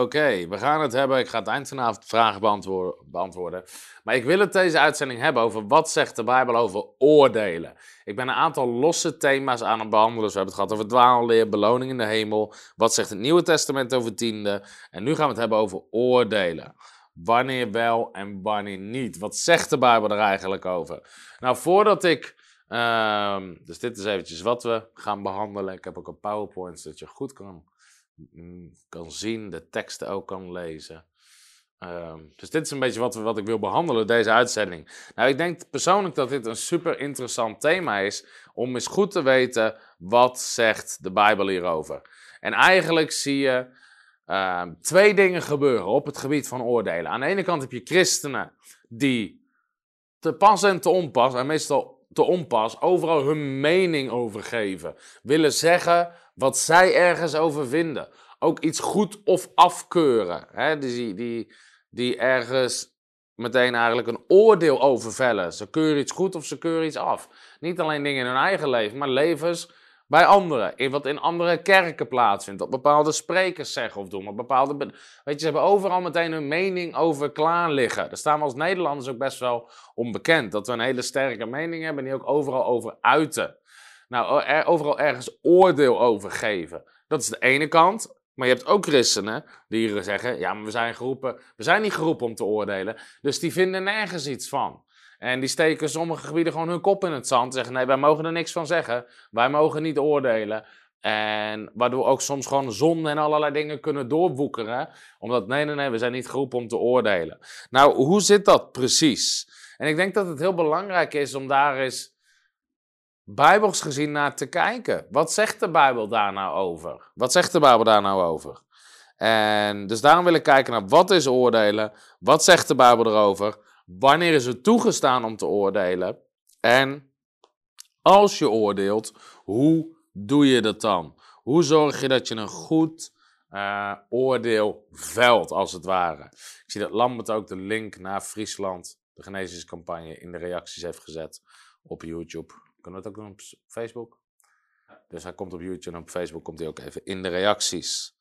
Oké, we gaan het hebben. Ik ga het eind vanavond vragen beantwoorden. Maar ik wil het deze uitzending hebben over wat zegt de Bijbel over oordelen. Ik ben een aantal losse thema's aan het behandelen. Dus we hebben het gehad over dwaalleer, beloning in de hemel. Wat zegt het Nieuwe Testament over tiende? En nu gaan we het hebben over oordelen. Wanneer wel en wanneer niet? Wat zegt de Bijbel er eigenlijk over? Nou, voordat ik. Uh, dus dit is eventjes wat we gaan behandelen. Ik heb ook een PowerPoint zodat je goed kan kan zien, de teksten ook kan lezen. Ehm, dus dit is een beetje wat, wat ik wil behandelen, deze uitzending. Nou, ik denk persoonlijk dat dit een super interessant thema is om eens goed te weten wat zegt de Bijbel hierover. En eigenlijk zie je ehm, twee dingen gebeuren op het gebied van oordelen. Aan de ene kant heb je christenen die te pas en te onpas, en meestal te onpas, overal hun mening over geven. Willen zeggen wat zij ergens over vinden. Ook iets goed of afkeuren. Hè? Die, die, ergens meteen eigenlijk een oordeel over vellen. Ze keuren iets goed of ze keuren iets af. Niet alleen dingen in hun eigen leven, maar levens bij anderen. In wat in andere kerken plaatsvindt. Wat bepaalde sprekers zeggen of doen. Wat bepaalde, weet je, ze hebben overal meteen hun mening over klaar liggen. Daar staan we als Nederlanders ook best wel onbekend. Dat we een hele sterke mening hebben en die ook overal over uiten. Nou, er, overal ergens oordeel over geven. Dat is de ene kant. Maar je hebt ook christenen die zeggen: ja, maar we zijn geroepen, we zijn niet geroepen om te oordelen. Dus die vinden nergens iets van. En die steken sommige gebieden gewoon hun kop in het zand. En zeggen: nee, wij mogen er niks van zeggen. Wij mogen niet oordelen. En waardoor ook soms gewoon zonde en allerlei dingen kunnen doorwoekeren. Omdat nee, nee, nee, we zijn niet geroepen om te oordelen. Nou, hoe zit dat precies? En ik denk dat het heel belangrijk is om daar eens bijbels gezien naar te kijken. Wat zegt de Bijbel daar nou over? Wat zegt de Bijbel daar nou over? En dus daarom wil ik kijken naar wat is oordelen? Wat zegt de Bijbel erover? Wanneer is het toegestaan om te oordelen? En als je oordeelt, hoe doe je dat dan? Hoe zorg je dat je een goed uh, oordeel velt, als het ware? Ik zie dat Lambert ook de link naar Friesland, de genezingscampagne, in de reacties heeft gezet op YouTube. Kunnen we het ook doen op Facebook? Dus hij komt op YouTube en op Facebook komt hij ook even in de reacties.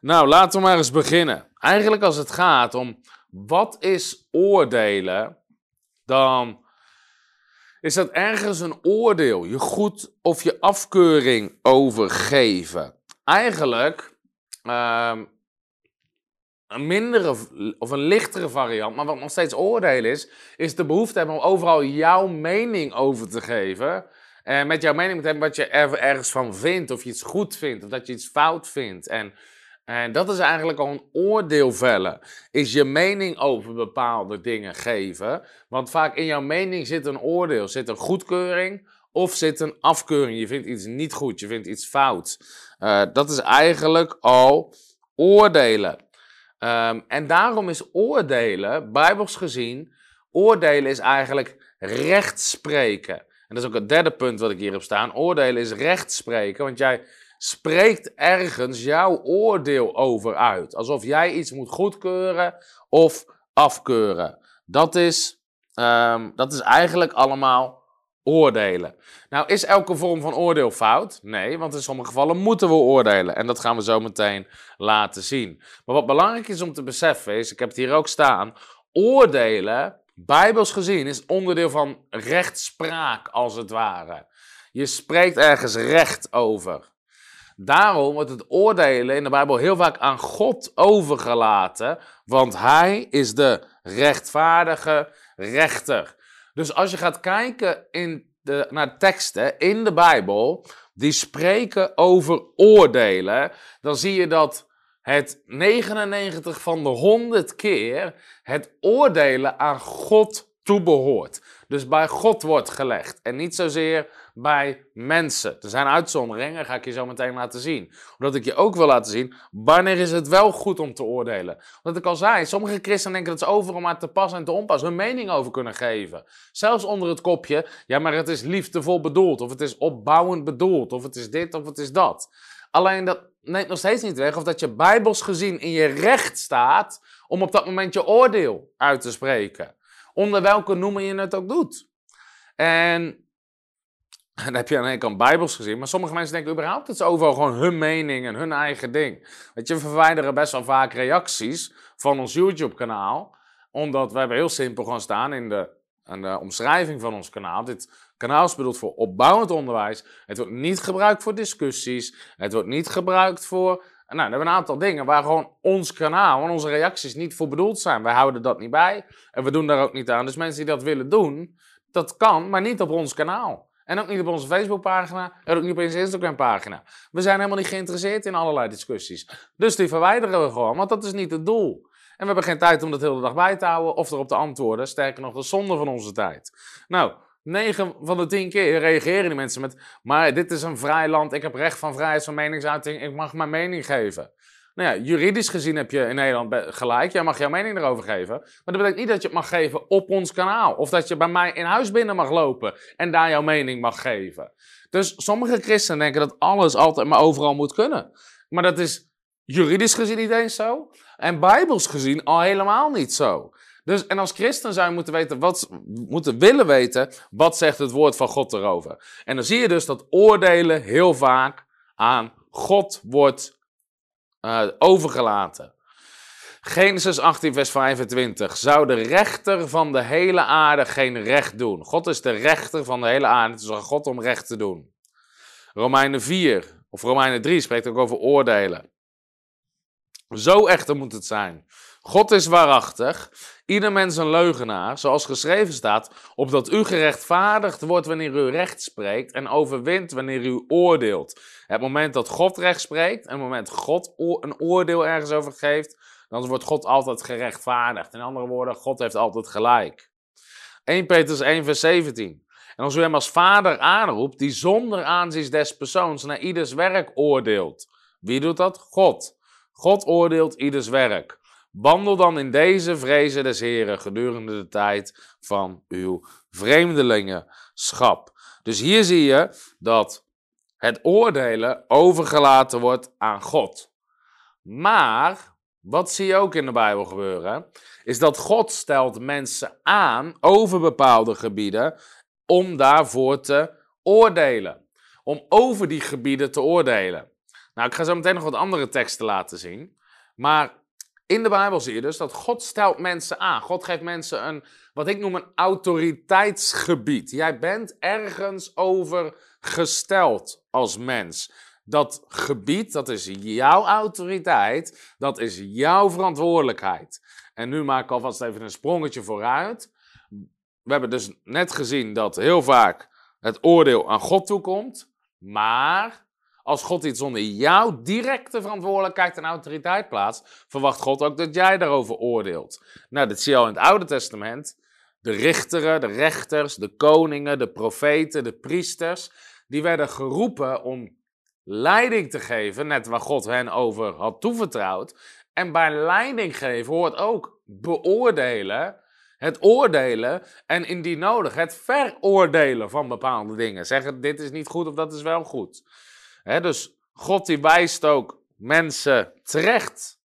Nou, laten we maar eens beginnen. Eigenlijk als het gaat om wat is oordelen, dan is dat ergens een oordeel, je goed of je afkeuring overgeven. Eigenlijk um, een mindere of een lichtere variant, maar wat nog steeds oordeel is, is de behoefte hebben om overal jouw mening over te geven. En met jouw mening te hebben wat je er ergens van vindt, of je iets goed vindt, of dat je iets fout vindt. En, en dat is eigenlijk al een oordeel vellen. Is je mening over bepaalde dingen geven. Want vaak in jouw mening zit een oordeel, zit een goedkeuring of zit een afkeuring. Je vindt iets niet goed, je vindt iets fout. Uh, dat is eigenlijk al oordelen. Um, en daarom is oordelen, bijbels gezien, oordelen is eigenlijk rechtspreken. En dat is ook het derde punt wat ik hier heb staan. Oordelen is rechtspreken, want jij spreekt ergens jouw oordeel over uit. Alsof jij iets moet goedkeuren of afkeuren. Dat is, um, dat is eigenlijk allemaal oordelen. Nou, is elke vorm van oordeel fout? Nee, want in sommige gevallen moeten we oordelen. En dat gaan we zo meteen laten zien. Maar wat belangrijk is om te beseffen is, ik heb het hier ook staan, oordelen, bijbels gezien, is onderdeel van rechtspraak als het ware. Je spreekt ergens recht over. Daarom wordt het oordelen in de Bijbel heel vaak aan God overgelaten, want Hij is de rechtvaardige rechter. Dus als je gaat kijken in de, naar teksten in de Bijbel die spreken over oordelen, dan zie je dat het 99 van de 100 keer het oordelen aan God toebehoort. dus bij God wordt gelegd. En niet zozeer bij mensen. Er zijn uitzonderingen, ga ik je zo meteen laten zien. Omdat ik je ook wil laten zien, wanneer is het wel goed om te oordelen. Wat ik al zei, sommige christenen denken dat ze overal maar te pas en te onpas hun mening over kunnen geven. Zelfs onder het kopje, ja maar het is liefdevol bedoeld, of het is opbouwend bedoeld, of het is dit, of het is dat. Alleen dat neemt nog steeds niet weg of dat je bijbels gezien in je recht staat om op dat moment je oordeel uit te spreken. Onder welke noemen je het ook doet. En dan heb je aan de ene kant bijbels gezien, maar sommige mensen denken überhaupt dat ze overal gewoon hun mening en hun eigen ding. Weet je, we verwijderen best wel vaak reacties van ons YouTube-kanaal, omdat we heel simpel gewoon staan in de, de omschrijving van ons kanaal. Dit kanaal is bedoeld voor opbouwend onderwijs. Het wordt niet gebruikt voor discussies. Het wordt niet gebruikt voor nou, dan hebben een aantal dingen waar gewoon ons kanaal en onze reacties niet voor bedoeld zijn. Wij houden dat niet bij en we doen daar ook niet aan. Dus mensen die dat willen doen, dat kan, maar niet op ons kanaal. En ook niet op onze Facebookpagina en ook niet op onze Instagram-pagina. We zijn helemaal niet geïnteresseerd in allerlei discussies. Dus die verwijderen we gewoon, want dat is niet het doel. En we hebben geen tijd om dat hele dag bij te houden of erop te antwoorden. Sterker nog, dat is zonde van onze tijd. Nou, 9 van de 10 keer reageren die mensen met: Maar dit is een vrij land, ik heb recht van vrijheid van meningsuiting, ik mag mijn mening geven. Nou ja, juridisch gezien heb je in Nederland gelijk, jij mag jouw mening erover geven. Maar dat betekent niet dat je het mag geven op ons kanaal. Of dat je bij mij in huis binnen mag lopen en daar jouw mening mag geven. Dus sommige christenen denken dat alles altijd maar overal moet kunnen. Maar dat is juridisch gezien niet eens zo. En bijbels gezien al helemaal niet zo. Dus, en als christen zou je moeten, weten wat, moeten willen weten, wat zegt het woord van God erover. En dan zie je dus dat oordelen heel vaak aan God wordt uh, overgelaten. Genesis 18, vers 25. Zou de rechter van de hele aarde geen recht doen? God is de rechter van de hele aarde. Het is aan God om recht te doen. Romeinen 4 of Romeinen 3 spreekt ook over oordelen. Zo echter moet het zijn. God is waarachtig, ieder mens een leugenaar, zoals geschreven staat, opdat u gerechtvaardigd wordt wanneer u recht spreekt en overwint wanneer u oordeelt. Het moment dat God recht spreekt en het moment dat God een oordeel ergens over geeft, dan wordt God altijd gerechtvaardigd. In andere woorden, God heeft altijd gelijk. 1 Petrus 1 vers 17. En als u hem als vader aanroept, die zonder aanzien des persoons naar ieders werk oordeelt. Wie doet dat? God. God oordeelt ieders werk. Wandel dan in deze vrezen des Heren gedurende de tijd van uw vreemdelingenschap. Dus hier zie je dat het oordelen overgelaten wordt aan God. Maar, wat zie je ook in de Bijbel gebeuren? Is dat God stelt mensen aan over bepaalde gebieden om daarvoor te oordelen. Om over die gebieden te oordelen. Nou, ik ga zo meteen nog wat andere teksten laten zien. Maar in de Bijbel zie je dus dat God stelt mensen aan. God geeft mensen een, wat ik noem een autoriteitsgebied. Jij bent ergens over gesteld als mens. Dat gebied, dat is jouw autoriteit, dat is jouw verantwoordelijkheid. En nu maak ik alvast even een sprongetje vooruit. We hebben dus net gezien dat heel vaak het oordeel aan God toekomt. Maar als God iets onder jouw directe verantwoordelijkheid en autoriteit plaatst, verwacht God ook dat jij daarover oordeelt. Nou, dat zie je al in het Oude Testament. De richteren, de rechters, de koningen, de profeten, de priesters, die werden geroepen om leiding te geven, net waar God hen over had toevertrouwd. En bij leiding geven hoort ook beoordelen, het oordelen en indien nodig het veroordelen van bepaalde dingen. Zeggen dit is niet goed of dat is wel goed dus God die wijst ook mensen terecht.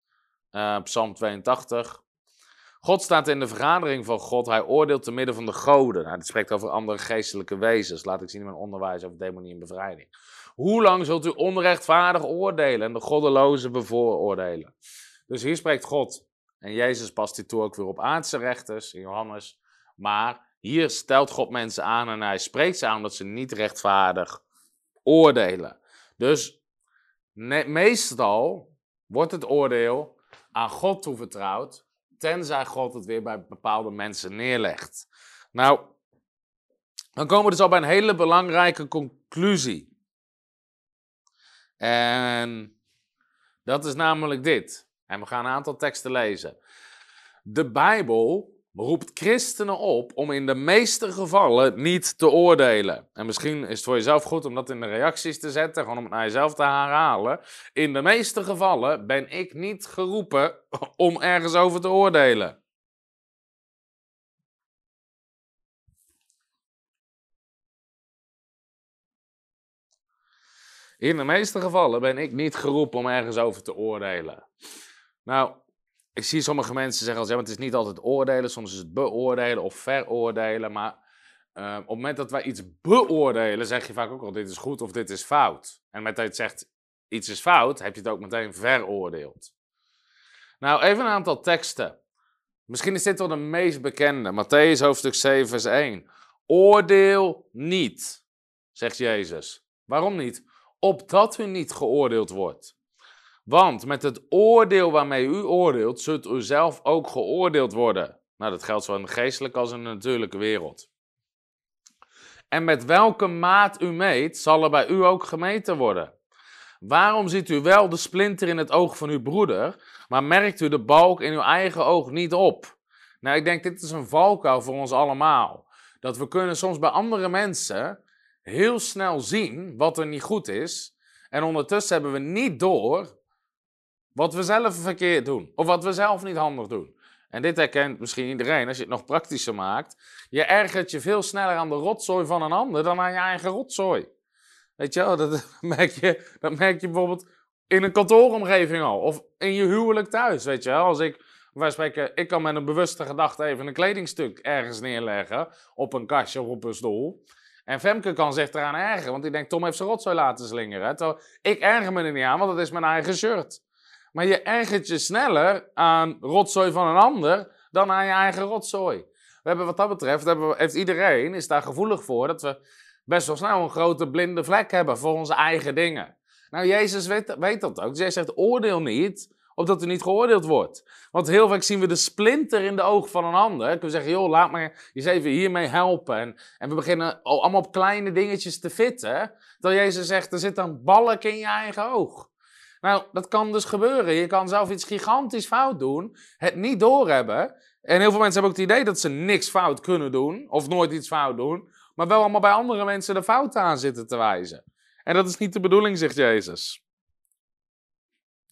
Uh, Psalm 82. God staat in de vergadering van God. Hij oordeelt te midden van de goden. Nou, spreekt over andere geestelijke wezens. Laat ik zien in mijn onderwijs over demonie en bevrijding. Hoe lang zult u onrechtvaardig oordelen en de goddelozen bevooroordelen? Dus hier spreekt God. En Jezus past dit toe ook weer op aardse rechters in Johannes. Maar hier stelt God mensen aan en hij spreekt ze aan dat ze niet rechtvaardig oordelen. Dus meestal wordt het oordeel aan God toevertrouwd, tenzij God het weer bij bepaalde mensen neerlegt. Nou, dan komen we dus al bij een hele belangrijke conclusie. En dat is namelijk dit. En we gaan een aantal teksten lezen. De Bijbel roept christenen op om in de meeste gevallen niet te oordelen. En misschien is het voor jezelf goed om dat in de reacties te zetten, gewoon om het naar jezelf te herhalen. In de meeste gevallen ben ik niet geroepen om ergens over te oordelen. In de meeste gevallen ben ik niet geroepen om ergens over te oordelen. Nou, ik zie sommige mensen zeggen maar het is niet altijd oordelen, soms is het beoordelen of veroordelen. Maar uh, op het moment dat wij iets beoordelen, zeg je vaak ook al dit is goed of dit is fout. En met dat je zegt iets is fout, heb je het ook meteen veroordeeld. Nou, even een aantal teksten. Misschien is dit wel de meest bekende. Matthäus hoofdstuk 7, vers 1. Oordeel niet, zegt Jezus. Waarom niet? Opdat u niet geoordeeld wordt. Want met het oordeel waarmee u oordeelt, zult u zelf ook geoordeeld worden. Nou, dat geldt zowel in de geestelijke als in de natuurlijke wereld. En met welke maat u meet, zal er bij u ook gemeten worden. Waarom ziet u wel de splinter in het oog van uw broeder, maar merkt u de balk in uw eigen oog niet op? Nou, ik denk dit is een valkuil voor ons allemaal. Dat we kunnen soms bij andere mensen heel snel zien wat er niet goed is. En ondertussen hebben we niet door wat we zelf verkeerd doen. Of wat we zelf niet handig doen. En dit herkent misschien iedereen als je het nog praktischer maakt. Je ergert je veel sneller aan de rotzooi van een ander dan aan je eigen rotzooi. Weet je wel, dat merk je, dat merk je bijvoorbeeld in een kantooromgeving al. Of in je huwelijk thuis, weet je wel. Als ik, wij spreken, ik kan met een bewuste gedachte even een kledingstuk ergens neerleggen. Op een kastje of op een stoel. En Femke kan zich eraan ergeren, want die denkt, Tom heeft zijn rotzooi laten slingeren. Ik erger me er niet aan, want dat is mijn eigen shirt. Maar je ergert je sneller aan rotzooi van een ander dan aan je eigen rotzooi. We hebben wat dat betreft, hebben heeft iedereen is daar gevoelig voor dat we best wel snel een grote blinde vlek hebben voor onze eigen dingen. Nou, Jezus weet, weet dat ook. Jezus zegt, oordeel niet, opdat u niet geoordeeld wordt. Want heel vaak zien we de splinter in de oog van een ander. Kunnen we zeggen, joh, laat me eens even hiermee helpen. En, en we beginnen allemaal op kleine dingetjes te fitten. Terwijl Jezus zegt, er zit een balk in je eigen oog. Nou, dat kan dus gebeuren. Je kan zelf iets gigantisch fout doen, het niet doorhebben. En heel veel mensen hebben ook het idee dat ze niks fout kunnen doen, of nooit iets fout doen, maar wel allemaal bij andere mensen de fouten aan zitten te wijzen. En dat is niet de bedoeling, zegt Jezus.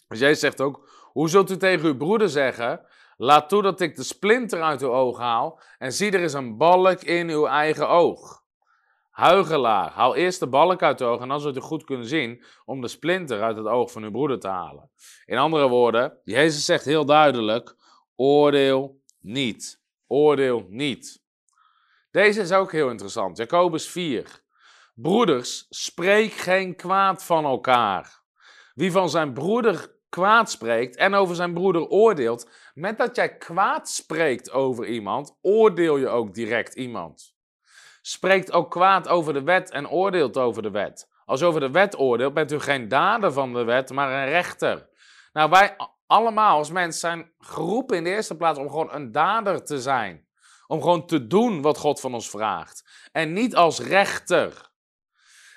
Dus Jezus zegt ook: Hoe zult u tegen uw broeder zeggen? Laat toe dat ik de splinter uit uw oog haal en zie er is een balk in uw eigen oog. Huigelaar, haal eerst de balk uit het oog en dan zult u goed kunnen zien om de splinter uit het oog van uw broeder te halen. In andere woorden, Jezus zegt heel duidelijk, oordeel niet. Oordeel niet. Deze is ook heel interessant. Jacobus 4. Broeders, spreek geen kwaad van elkaar. Wie van zijn broeder kwaad spreekt en over zijn broeder oordeelt, met dat jij kwaad spreekt over iemand, oordeel je ook direct iemand spreekt ook kwaad over de wet en oordeelt over de wet. Als over de wet oordeelt, bent u geen dader van de wet, maar een rechter. Nou, wij allemaal als mensen zijn geroepen in de eerste plaats om gewoon een dader te zijn. Om gewoon te doen wat God van ons vraagt. En niet als rechter.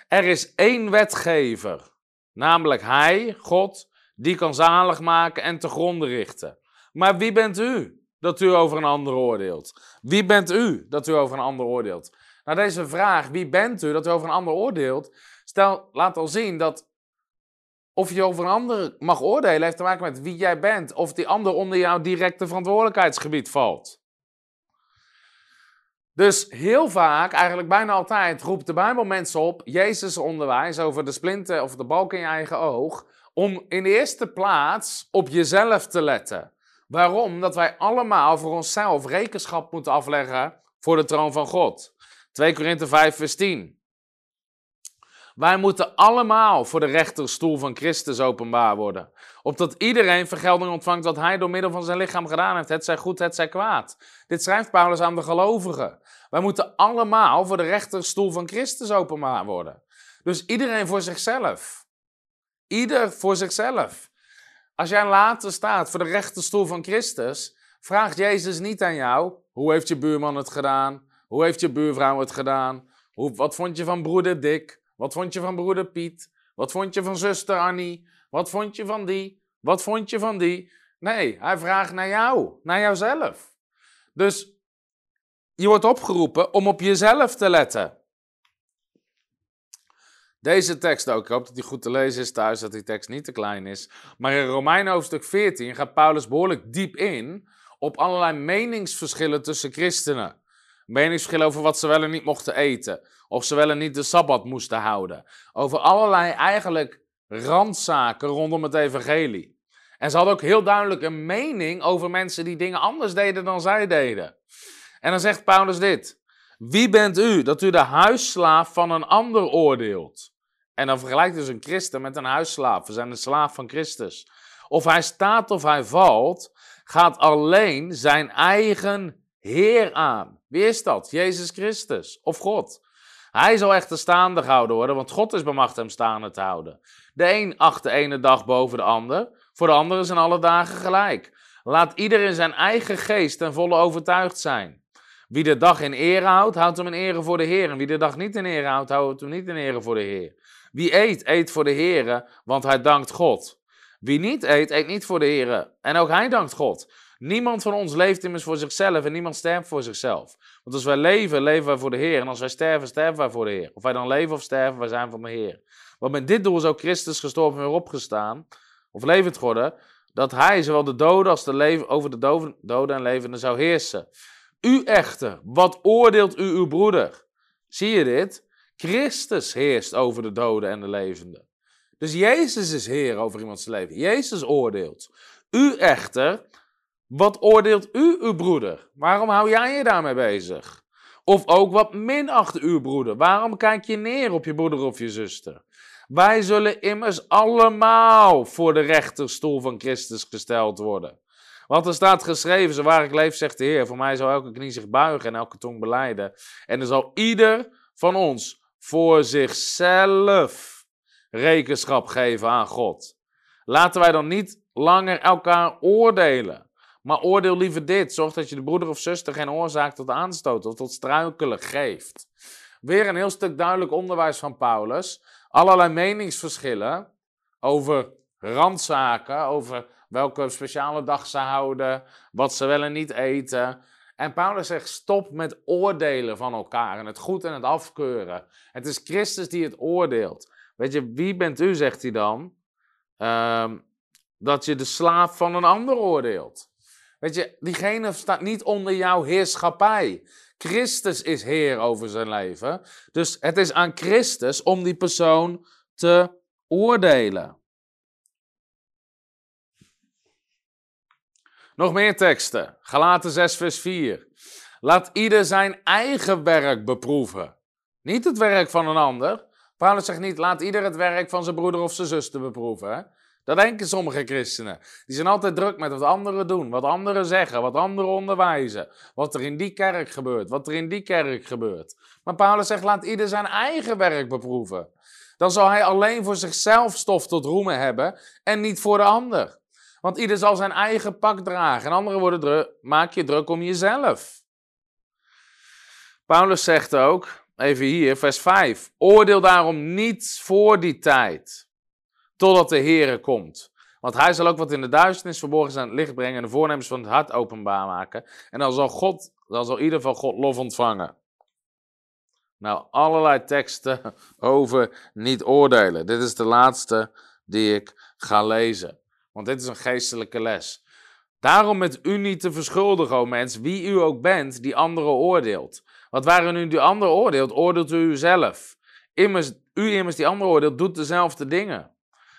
Er is één wetgever, namelijk Hij, God, die kan zalig maken en te gronden richten. Maar wie bent u dat u over een ander oordeelt? Wie bent u dat u over een ander oordeelt? Nou, deze vraag, wie bent u, dat u over een ander oordeelt, stel, laat al zien dat of je over een ander mag oordelen, heeft te maken met wie jij bent, of die ander onder jouw directe verantwoordelijkheidsgebied valt. Dus heel vaak, eigenlijk bijna altijd, roept de Bijbel mensen op, Jezus onderwijs over de splinter of de balk in je eigen oog, om in de eerste plaats op jezelf te letten. Waarom? Dat wij allemaal voor onszelf rekenschap moeten afleggen voor de troon van God. 2 Korinthe 5, vers 10. Wij moeten allemaal voor de rechterstoel van Christus openbaar worden. Opdat iedereen vergelding ontvangt wat hij door middel van zijn lichaam gedaan heeft. Het zij goed, het zij kwaad. Dit schrijft Paulus aan de gelovigen. Wij moeten allemaal voor de rechterstoel van Christus openbaar worden. Dus iedereen voor zichzelf. Ieder voor zichzelf. Als jij later staat voor de rechterstoel van Christus, vraagt Jezus niet aan jou: hoe heeft je buurman het gedaan? Hoe heeft je buurvrouw het gedaan? Hoe, wat vond je van broeder Dick? Wat vond je van broeder Piet? Wat vond je van zuster Annie? Wat vond je van die? Wat vond je van die? Nee, hij vraagt naar jou, naar jouzelf. Dus je wordt opgeroepen om op jezelf te letten. Deze tekst ook, ik hoop dat die goed te lezen is thuis, dat die tekst niet te klein is. Maar in Romeinen hoofdstuk 14 gaat Paulus behoorlijk diep in op allerlei meningsverschillen tussen christenen. Meningsverschillen over wat ze wel en niet mochten eten. Of ze wel en niet de Sabbat moesten houden. Over allerlei eigenlijk randzaken rondom het evangelie. En ze hadden ook heel duidelijk een mening over mensen die dingen anders deden dan zij deden. En dan zegt Paulus dit. Wie bent u dat u de huisslaaf van een ander oordeelt? En dan vergelijkt dus een christen met een huisslaaf. We zijn een slaaf van Christus. Of hij staat of hij valt, gaat alleen zijn eigen Heer aan. Wie is dat? Jezus Christus of God. Hij zal echter staande gehouden worden, want God is bemacht hem staande te houden. De een acht de ene dag boven de ander, voor de andere zijn alle dagen gelijk. Laat ieder in zijn eigen geest ten volle overtuigd zijn. Wie de dag in ere houdt, houdt hem in ere voor de Heer. En wie de dag niet in ere houdt, houdt hem niet in ere voor de Heer. Wie eet, eet voor de Heer, want hij dankt God. Wie niet eet, eet niet voor de Heer. En ook hij dankt God. Niemand van ons leeft immers voor zichzelf en niemand sterft voor zichzelf. Want als wij leven, leven wij voor de Heer. En als wij sterven, sterven wij voor de Heer. Of wij dan leven of sterven, wij zijn van de Heer. Want met dit doel is ook Christus gestorven en weer opgestaan, of levend geworden, dat hij zowel de doden als de leven, over de doden en levenden zou heersen. U echter, wat oordeelt u uw broeder? Zie je dit? Christus heerst over de doden en de levenden. Dus Jezus is Heer over iemands leven. Jezus oordeelt. U echter, wat oordeelt u uw broeder? Waarom hou jij je daarmee bezig? Of ook wat minacht uw broeder? Waarom kijk je neer op je broeder of je zuster? Wij zullen immers allemaal voor de rechterstoel van Christus gesteld worden. Want er staat geschreven, zo waar ik leef, zegt de Heer, voor mij zal elke knie zich buigen en elke tong beleiden. En er zal ieder van ons voor zichzelf rekenschap geven aan God. Laten wij dan niet langer elkaar oordelen. Maar oordeel liever dit. Zorg dat je de broeder of zuster geen oorzaak tot aanstoot of tot struikelen geeft. Weer een heel stuk duidelijk onderwijs van Paulus. Allerlei meningsverschillen over randzaken, over welke speciale dag ze houden, wat ze wel en niet eten. En Paulus zegt: stop met oordelen van elkaar en het goed en het afkeuren. Het is Christus die het oordeelt. Weet je, wie bent u, zegt hij dan, um, dat je de slaaf van een ander oordeelt? Weet je, diegene staat niet onder jouw heerschappij. Christus is Heer over zijn leven. Dus het is aan Christus om die persoon te oordelen. Nog meer teksten. Galaten 6, vers 4. Laat ieder zijn eigen werk beproeven. Niet het werk van een ander. Paulus zegt niet, laat ieder het werk van zijn broeder of zijn zuster beproeven. Dat denken sommige christenen. Die zijn altijd druk met wat anderen doen, wat anderen zeggen, wat anderen onderwijzen. Wat er in die kerk gebeurt, wat er in die kerk gebeurt. Maar Paulus zegt, laat ieder zijn eigen werk beproeven. Dan zal hij alleen voor zichzelf stof tot roemen hebben en niet voor de ander. Want ieder zal zijn eigen pak dragen. En anderen worden druk, maak je druk om jezelf. Paulus zegt ook, even hier, vers 5. Oordeel daarom niet voor die tijd totdat de Heere komt. Want hij zal ook wat in de duisternis verborgen zijn licht brengen en de voornemens van het hart openbaar maken. En dan zal God, dan zal ieder van God lof ontvangen. Nou, allerlei teksten over niet oordelen. Dit is de laatste die ik ga lezen. Want dit is een geestelijke les. Daarom met u niet te verschuldigen, o mens, wie u ook bent, die anderen oordeelt. Want waarin u die anderen oordeelt, oordeelt u uzelf. Immers, u immers die anderen oordeelt, doet dezelfde dingen.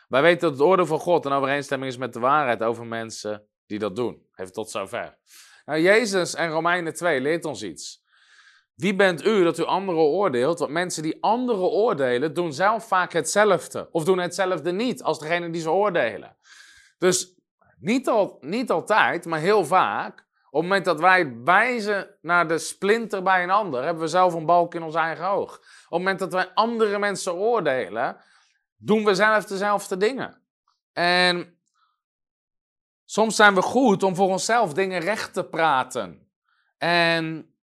Wij weten dat het oordeel van God in overeenstemming is met de waarheid over mensen die dat doen. Even tot zover. Nou, Jezus en Romeinen 2 leert ons iets. Wie bent u dat u anderen oordeelt? Want mensen die anderen oordelen, doen zelf vaak hetzelfde. Of doen hetzelfde niet als degene die ze oordelen. Dus niet, al, niet altijd, maar heel vaak. Op het moment dat wij wijzen naar de splinter bij een ander, hebben we zelf een balk in ons eigen oog. Op het moment dat wij andere mensen oordelen, doen we zelf dezelfde dingen. En soms zijn we goed om voor onszelf dingen recht te praten. En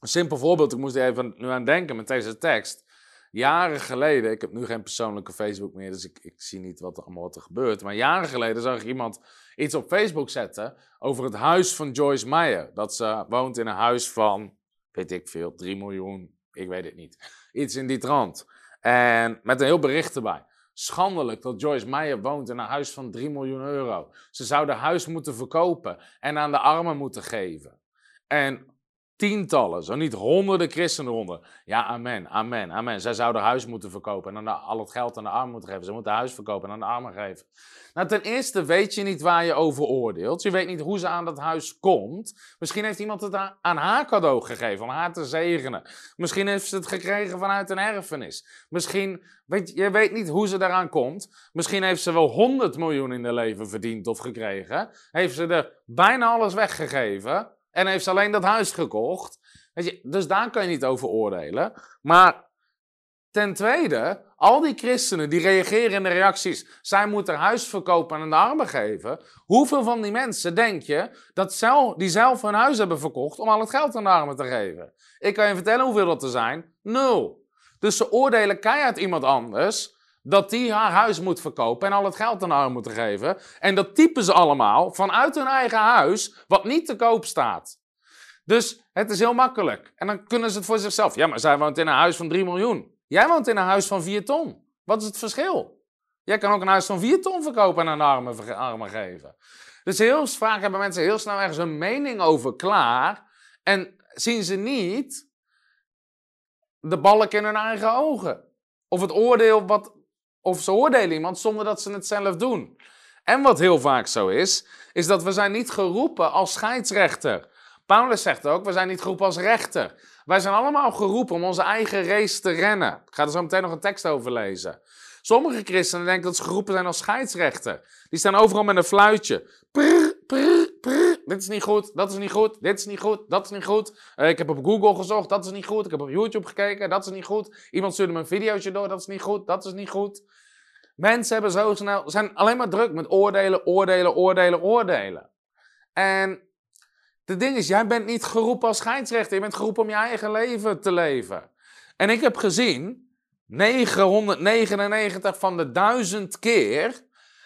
een simpel voorbeeld, ik moest er even nu aan denken met deze tekst. Jaren geleden, ik heb nu geen persoonlijke Facebook meer, dus ik, ik zie niet wat er allemaal wat er gebeurt. Maar jaren geleden zag ik iemand iets op Facebook zetten over het huis van Joyce Meyer. Dat ze woont in een huis van, weet ik veel, 3 miljoen, ik weet het niet. Iets in die trant. En met een heel bericht erbij. Schandelijk dat Joyce Meyer woont in een huis van 3 miljoen euro. Ze zou de huis moeten verkopen en aan de armen moeten geven. En tientallen, zo niet honderden christenen eronder. Ja, amen, amen, amen. Zij zouden huis moeten verkopen en dan al het geld aan de armen moeten geven. Ze moeten huis verkopen en aan de armen geven. Nou, ten eerste weet je niet waar je over oordeelt. Je weet niet hoe ze aan dat huis komt. Misschien heeft iemand het aan haar cadeau gegeven om haar te zegenen. Misschien heeft ze het gekregen vanuit een erfenis. Misschien, weet je, weet niet hoe ze daaraan komt. Misschien heeft ze wel 100 miljoen in haar leven verdiend of gekregen. Heeft ze er bijna alles weggegeven. En heeft ze alleen dat huis gekocht. Dus daar kan je niet over oordelen. Maar ten tweede, al die christenen die reageren in de reacties. Zij moeten huis verkopen en aan de armen geven. Hoeveel van die mensen denk je dat zelf, die zelf hun huis hebben verkocht om al het geld aan de armen te geven? Ik kan je vertellen hoeveel dat er zijn. Nul. Dus ze oordelen keihard iemand anders dat die haar huis moet verkopen en al het geld aan haar moeten geven. En dat typen ze allemaal vanuit hun eigen huis, wat niet te koop staat. Dus het is heel makkelijk. En dan kunnen ze het voor zichzelf. Ja, maar zij woont in een huis van 3 miljoen. Jij woont in een huis van 4 ton. Wat is het verschil? Jij kan ook een huis van 4 ton verkopen en aan armen, armen geven. Dus heel vaak hebben mensen heel snel ergens een mening over klaar. En zien ze niet de balk in hun eigen ogen. Of het oordeel wat of ze oordelen iemand zonder dat ze het zelf doen. En wat heel vaak zo is, is dat we zijn niet geroepen als scheidsrechter. Paulus zegt ook, we zijn niet geroepen als rechter. Wij zijn allemaal geroepen om onze eigen race te rennen. Ik ga er zo meteen nog een tekst over lezen. Sommige christenen denken dat ze geroepen zijn als scheidsrechter. Die staan overal met een fluitje. Prr, prr, Dit is niet goed, dat is niet goed, dit is niet goed, dat is niet goed. Uh, ik heb op Google gezocht, dat is niet goed. Ik heb op YouTube gekeken, dat is niet goed. Iemand stuurde me een videootje door, dat is niet goed, dat is niet goed. Mensen hebben zo snel, zijn alleen maar druk met oordelen, oordelen, oordelen, oordelen. En de ding is, jij bent niet geroepen als scheidsrechter. Je bent geroepen om je eigen leven te leven. En ik heb gezien, 999 van de duizend keer,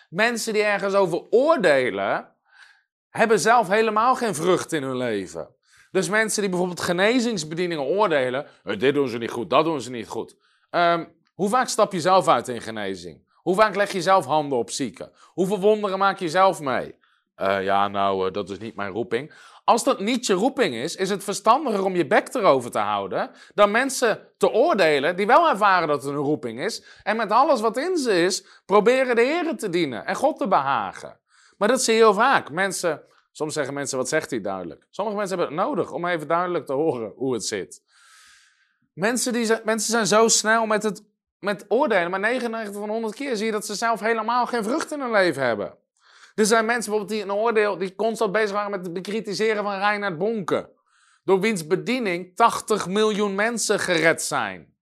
mensen die ergens over oordelen, hebben zelf helemaal geen vrucht in hun leven. Dus mensen die bijvoorbeeld genezingsbedieningen oordelen, eh, dit doen ze niet goed, dat doen ze niet goed. Um, hoe vaak stap je zelf uit in genezing? Hoe vaak leg je zelf handen op zieken? Hoeveel wonderen maak je zelf mee? Uh, ja, nou, uh, dat is niet mijn roeping. Als dat niet je roeping is, is het verstandiger om je bek erover te houden dan mensen te oordelen die wel ervaren dat het een roeping is en met alles wat in ze is proberen de Heer te dienen en God te behagen. Maar dat zie je heel vaak. Mensen, soms zeggen mensen, wat zegt hij duidelijk? Sommige mensen hebben het nodig om even duidelijk te horen hoe het zit. Mensen, die, mensen zijn zo snel met het met oordelen, maar 99 van 100 keer zie je dat ze zelf helemaal geen vrucht in hun leven hebben. Er zijn mensen bijvoorbeeld die een oordeel, die constant bezig waren met het bekritiseren van Reinhard Bonken. Door wiens bediening 80 miljoen mensen gered zijn.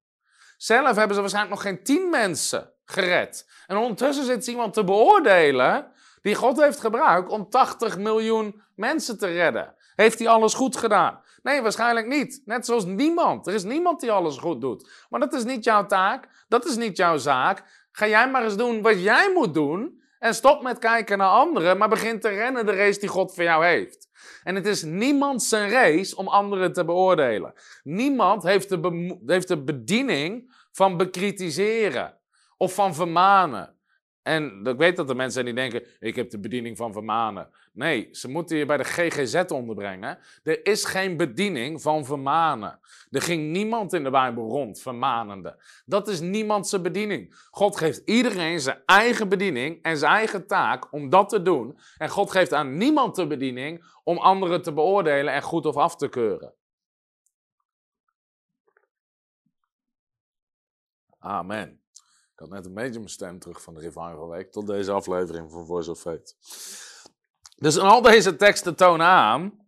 Zelf hebben ze waarschijnlijk nog geen 10 mensen gered. En ondertussen zit iemand te beoordelen die God heeft gebruikt om 80 miljoen mensen te redden. Heeft hij alles goed gedaan? Nee, waarschijnlijk niet. Net zoals niemand. Er is niemand die alles goed doet. Maar dat is niet jouw taak. Dat is niet jouw zaak. Ga jij maar eens doen wat jij moet doen. En stop met kijken naar anderen, maar begin te rennen de race die God voor jou heeft. En het is niemand zijn race om anderen te beoordelen. Niemand heeft heeft de bediening van bekritiseren of van vermanen. En ik weet dat er mensen zijn die denken: ik heb de bediening van vermanen. Nee, ze moeten je bij de GGZ onderbrengen. Er is geen bediening van vermanen. Er ging niemand in de Bijbel rond, vermanende. Dat is niemand zijn bediening. God geeft iedereen zijn eigen bediening en zijn eigen taak om dat te doen. En God geeft aan niemand de bediening om anderen te beoordelen en goed of af te keuren. Amen. Had net een beetje mijn stem terug van de Revival Week tot deze aflevering van Voice of Faith. Dus al deze teksten tonen aan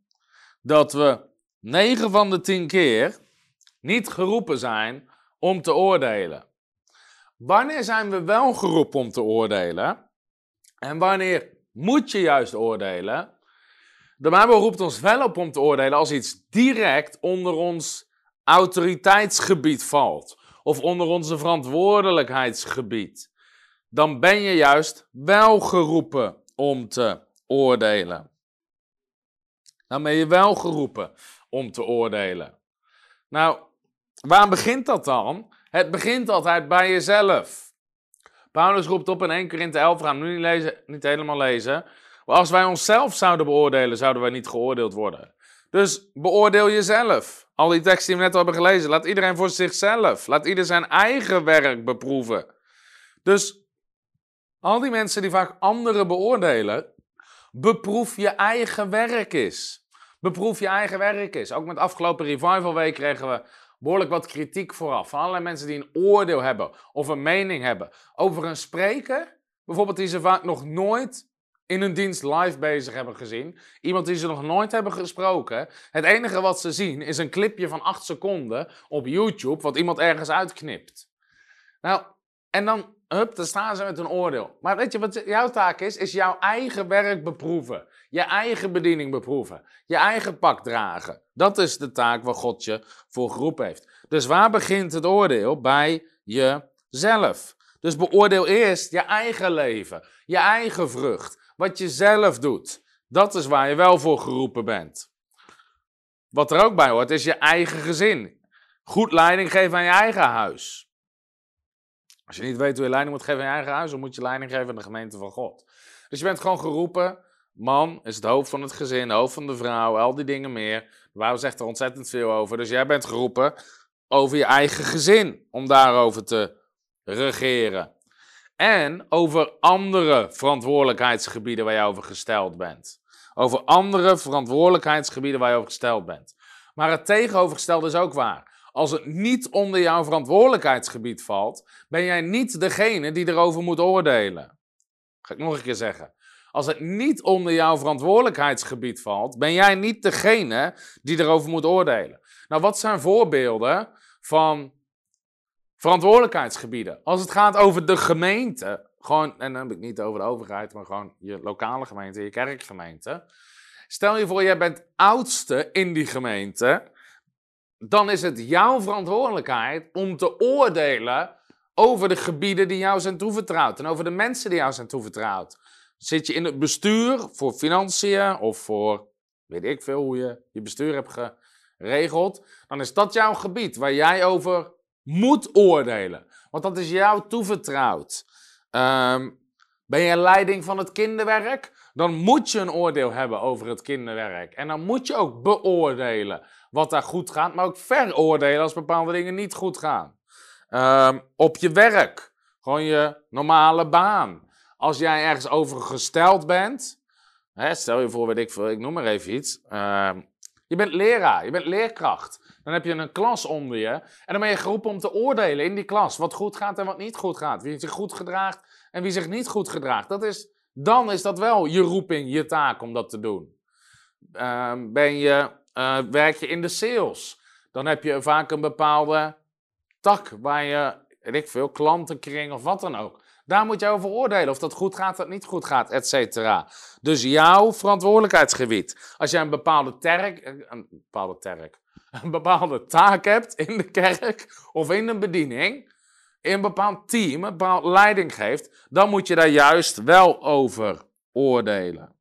dat we 9 van de 10 keer niet geroepen zijn om te oordelen. Wanneer zijn we wel geroepen om te oordelen? En wanneer moet je juist oordelen? De Bijbel roept ons wel op om te oordelen als iets direct onder ons autoriteitsgebied valt of onder onze verantwoordelijkheidsgebied, dan ben je juist wel geroepen om te oordelen. Dan ben je wel geroepen om te oordelen. Nou, waar begint dat dan? Het begint altijd bij jezelf. Paulus roept op in 1 Korinthe 11, we gaan nu niet, lezen, niet helemaal lezen. Als wij onszelf zouden beoordelen, zouden wij niet geoordeeld worden. Dus beoordeel jezelf. Al die teksten die we net hebben gelezen, laat iedereen voor zichzelf. Laat ieder zijn eigen werk beproeven. Dus al die mensen die vaak anderen beoordelen, beproef je eigen werk is. Beproef je eigen werk is. Ook met afgelopen Revival Week kregen we behoorlijk wat kritiek vooraf. Van allerlei mensen die een oordeel hebben of een mening hebben over een spreker. Bijvoorbeeld die ze vaak nog nooit in hun dienst live bezig hebben gezien. Iemand die ze nog nooit hebben gesproken. Het enige wat ze zien is een clipje van 8 seconden op YouTube wat iemand ergens uitknipt. Nou, en dan, hup, dan staan ze met een oordeel. Maar weet je wat jouw taak is? Is jouw eigen werk beproeven. Je eigen bediening beproeven. Je eigen pak dragen. Dat is de taak waar God je voor geroepen heeft. Dus waar begint het oordeel? Bij jezelf. Dus beoordeel eerst je eigen leven, je eigen vrucht, wat je zelf doet. Dat is waar je wel voor geroepen bent. Wat er ook bij hoort, is je eigen gezin. Goed leiding geven aan je eigen huis. Als je niet weet hoe je leiding moet geven aan je eigen huis, dan moet je leiding geven aan de gemeente van God. Dus je bent gewoon geroepen. Man is het hoofd van het gezin, hoofd van de vrouw, al die dingen meer. Waar zegt er ontzettend veel over. Dus jij bent geroepen over je eigen gezin, om daarover te regeren. En over andere verantwoordelijkheidsgebieden waar je over gesteld bent. Over andere verantwoordelijkheidsgebieden waar je over gesteld bent. Maar het tegenovergestelde is ook waar. Als het niet onder jouw verantwoordelijkheidsgebied valt, ben jij niet degene die erover moet oordelen. Ga ik nog een keer zeggen. Als het niet onder jouw verantwoordelijkheidsgebied valt, ben jij niet degene die erover moet oordelen. Nou, wat zijn voorbeelden van verantwoordelijkheidsgebieden? Als het gaat over de gemeente, gewoon, en dan heb ik niet over de overheid, maar gewoon je lokale gemeente, je kerkgemeente. Stel je voor, jij bent oudste in die gemeente, dan is het jouw verantwoordelijkheid om te oordelen over de gebieden die jou zijn toevertrouwd en over de mensen die jou zijn toevertrouwd. Zit je in het bestuur voor financiën of voor, weet ik veel, hoe je je bestuur hebt geregeld, dan is dat jouw gebied waar jij over moet oordelen. Want dat is jou toevertrouwd. Ehm, ben je leiding van het kinderwerk? Dan moet je een oordeel hebben over het kinderwerk. En dan moet je ook beoordelen wat daar goed gaat, maar ook veroordelen als bepaalde dingen niet goed gaan. Ehm, op je werk, gewoon je normale baan. Als jij ergens over gesteld bent, hè, stel je voor, weet ik ik noem maar even iets. Ehm, je bent leraar, je bent leerkracht. Dan heb je een klas onder je. En dan ben je geroepen om te oordelen in die klas. Wat goed gaat en wat niet goed gaat. Wie zich goed gedraagt en wie zich niet goed gedraagt. Dat is, dan is dat wel je roeping, je taak om dat te doen. Ehm, ben je, uh, werk je in de sales. Dan heb je vaak een bepaalde tak waar je, weet ik veel, klantenkring of wat dan ook. Daar moet je over oordelen of dat goed gaat of niet goed gaat, et cetera. Dus jouw verantwoordelijkheidsgebied. Als jij een bepaalde terk, eh, een bepaalde terk, een bepaalde taak hebt in de kerk of in een bediening, in een bepaald team, een bepaalde leiding geeft, dan moet je daar juist wel over oordelen.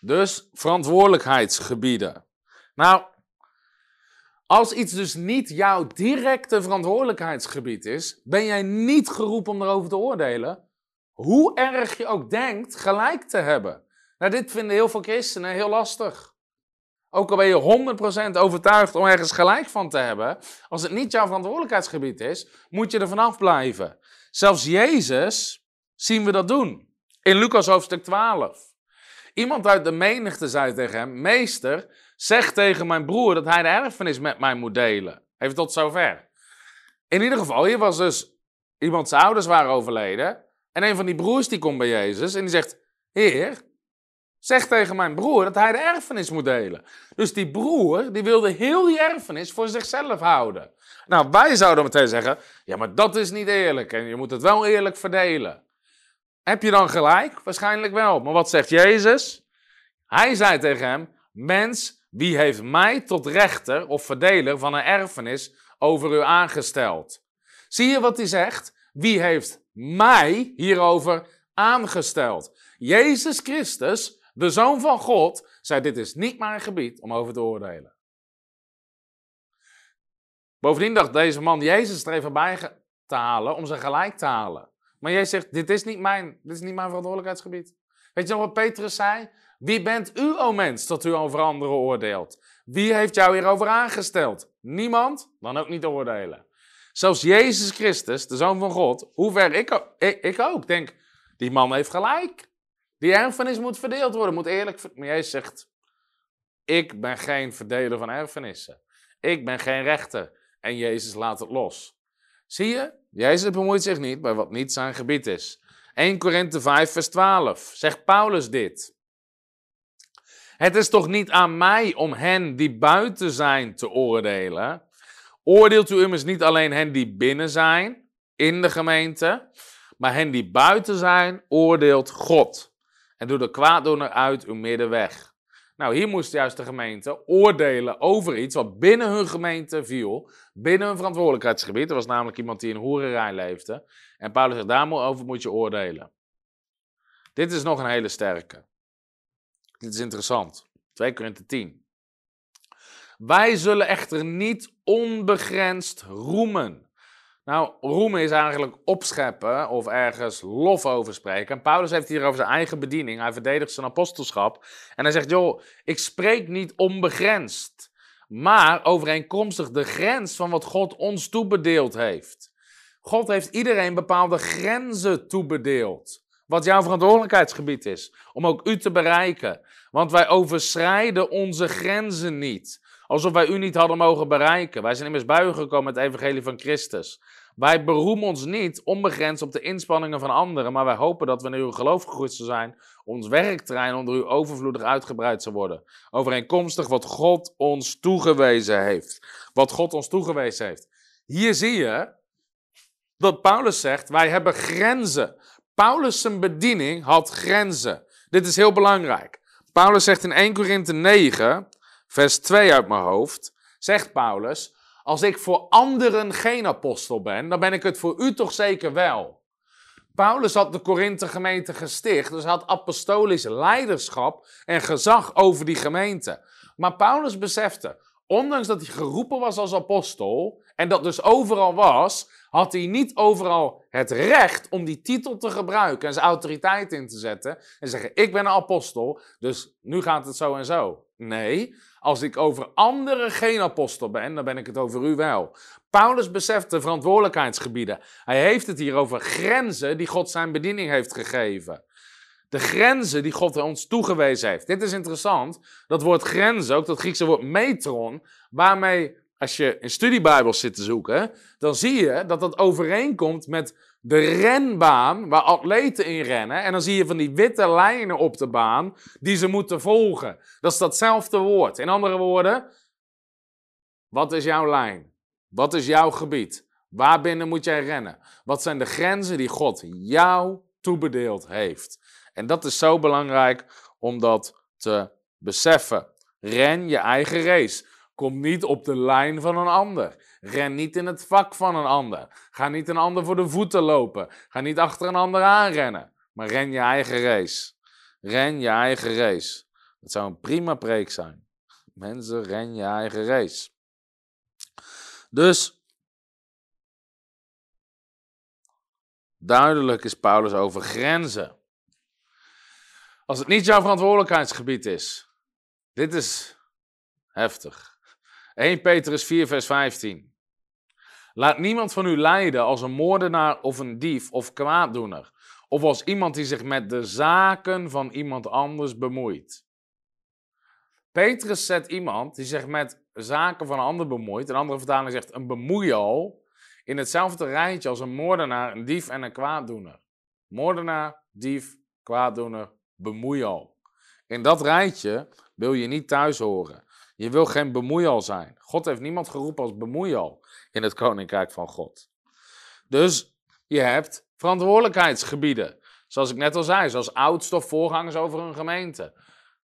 Dus verantwoordelijkheidsgebieden. Nou, als iets dus niet jouw directe verantwoordelijkheidsgebied is, ben jij niet geroepen om erover te oordelen, hoe erg je ook denkt gelijk te hebben. Nou, dit vinden heel veel christenen heel lastig. Ook al ben je 100% overtuigd om ergens gelijk van te hebben, als het niet jouw verantwoordelijkheidsgebied is, moet je er vanaf blijven. Zelfs Jezus zien we dat doen. In Lucas hoofdstuk 12. Iemand uit de menigte zei tegen hem: Meester, zeg tegen mijn broer dat hij de erfenis met mij moet delen. Even tot zover. In ieder geval, hier was dus iemand zijn ouders waren overleden. En een van die broers die komt bij Jezus en die zegt: Heer, Zeg tegen mijn broer dat hij de erfenis moet delen. Dus die broer, die wilde heel die erfenis voor zichzelf houden. Nou, wij zouden meteen zeggen, ja, maar dat is niet eerlijk en je moet het wel eerlijk verdelen. Heb je dan gelijk? Waarschijnlijk wel. Maar wat zegt Jezus? Hij zei tegen hem, mens, Wie heeft mij tot rechter of verdeler van een erfenis over u aangesteld? Zie je wat hij zegt? Wie heeft mij hierover aangesteld? Jezus Christus, de Zoon van God, zei: Dit is niet mijn gebied om over te oordelen. Bovendien dacht deze man Jezus er even bij te halen om ze gelijk te halen. Maar jij zegt: Dit is niet mijn, dit is niet mijn verantwoordelijkheidsgebied. Weet je nog wat Petrus zei? Wie bent u, o mens, dat u over anderen oordeelt? Wie heeft jou hierover aangesteld? Niemand? Dan ook niet oordelen. Zelfs Jezus Christus, de Zoon van God, hoe ver ik, ik, ik ook, denk, die man heeft gelijk. Die erfenis moet verdeeld worden, moet eerlijk... Maar Jezus zegt, ik ben geen verdeler van erfenissen. Ik ben geen rechter. En Jezus laat het los. Zie je? Jezus bemoeit zich niet bij wat niet zijn gebied is. 1 Korinthe 5 vers 12 zegt Paulus dit. Het is toch niet aan mij om hen die buiten zijn te oordelen. Oordeelt u immers niet alleen hen die binnen zijn, in de gemeente, maar hen die buiten zijn, oordeelt God. En doet de kwaaddoener uit uw midden weg. Nou, hier moest juist de gemeente oordelen over iets wat binnen hun gemeente viel, binnen hun verantwoordelijkheidsgebied. Er was namelijk iemand die in hoererij leefde. En Paulus zegt, daarover moet je oordelen. Dit is nog een hele sterke. Dit is interessant. 2 Korinthe 10. Wij zullen echter niet onbegrensd roemen. Nou, roemen is eigenlijk opscheppen of ergens lof over spreken. En Paulus heeft hier over zijn eigen bediening. Hij verdedigt zijn apostelschap. En hij zegt, joh, ik spreek niet onbegrensd. Maar overeenkomstig de grens van wat God ons toebedeeld heeft. God heeft iedereen bepaalde grenzen toebedeeld. Wat jouw verantwoordelijkheidsgebied is. Om ook u te bereiken. Want wij overschrijden onze grenzen niet. Alsof wij u niet hadden mogen bereiken. Wij zijn immers u gekomen met het evangelie van Christus. Wij beroemen ons niet onbegrensd op de inspanningen van anderen, maar wij hopen dat wanneer uw geloof gegroeid zijn, ons werkterrein onder u overvloedig uitgebreid zal worden. Overeenkomstig wat God ons toegewezen heeft. Wat God ons toegewezen heeft. Hier zie je dat Paulus zegt, wij hebben grenzen. Paulus' zijn bediening had grenzen. Dit is heel belangrijk. Paulus zegt in 1 Korinthe 9, vers 2 uit mijn hoofd, zegt Paulus, als ik voor anderen geen apostel ben, dan ben ik het voor u toch zeker wel. Paulus had de Korinthe gemeente gesticht, dus had apostolisch leiderschap en gezag over die gemeente. Maar Paulus besefte, ondanks dat hij geroepen was als apostel en dat dus overal was, had hij niet overal het recht om die titel te gebruiken en zijn autoriteit in te zetten en zeggen: Ik ben een apostel, dus nu gaat het zo en zo. Nee, als ik over anderen geen apostel ben, dan ben ik het over u wel. Paulus beseft de verantwoordelijkheidsgebieden. Hij heeft het hier over grenzen die God zijn bediening heeft gegeven. De grenzen die God ons toegewezen heeft. Dit is interessant. Dat woord grenzen, ook dat Griekse woord metron, waarmee als je in studiebijbels zit te zoeken, dan zie je dat dat overeenkomt met de renbaan waar atleten in rennen. En dan zie je van die witte lijnen op de baan die ze moeten volgen. Dat is datzelfde woord. In andere woorden, wat is jouw lijn? Wat is jouw gebied? Waarbinnen moet jij rennen? Wat zijn de grenzen die God jou toebedeeld heeft? En dat is zo belangrijk om dat te beseffen. Ren je eigen race. Kom niet op de lijn van een ander. Ren niet in het vak van een ander. Ga niet een ander voor de voeten lopen. Ga niet achter een ander aanrennen. Maar ren je eigen race. Ren je eigen race. Dat zou een prima preek zijn. Mensen, ren je eigen race. Dus, duidelijk is Paulus over grenzen. Als het niet jouw verantwoordelijkheidsgebied is, dit is heftig. 1 Petrus 4, vers 15. Laat niemand van u lijden als een moordenaar of een dief of kwaaddoener, of als iemand die zich met de zaken van iemand anders bemoeit. Petrus zet iemand die zich met zaken van een ander bemoeit, een andere vertaling zegt een bemoeial, in hetzelfde rijtje als een moordenaar, een dief en een kwaaddoener. Moordenaar, dief, kwaaddoener, bemoeial. In dat rijtje wil je niet thuis horen. Je wil geen bemoeial zijn. God heeft niemand geroepen als bemoeial in het koninkrijk van God. Dus je hebt verantwoordelijkheidsgebieden. Zoals ik net al zei, zoals oudste of voorgangers over een gemeente.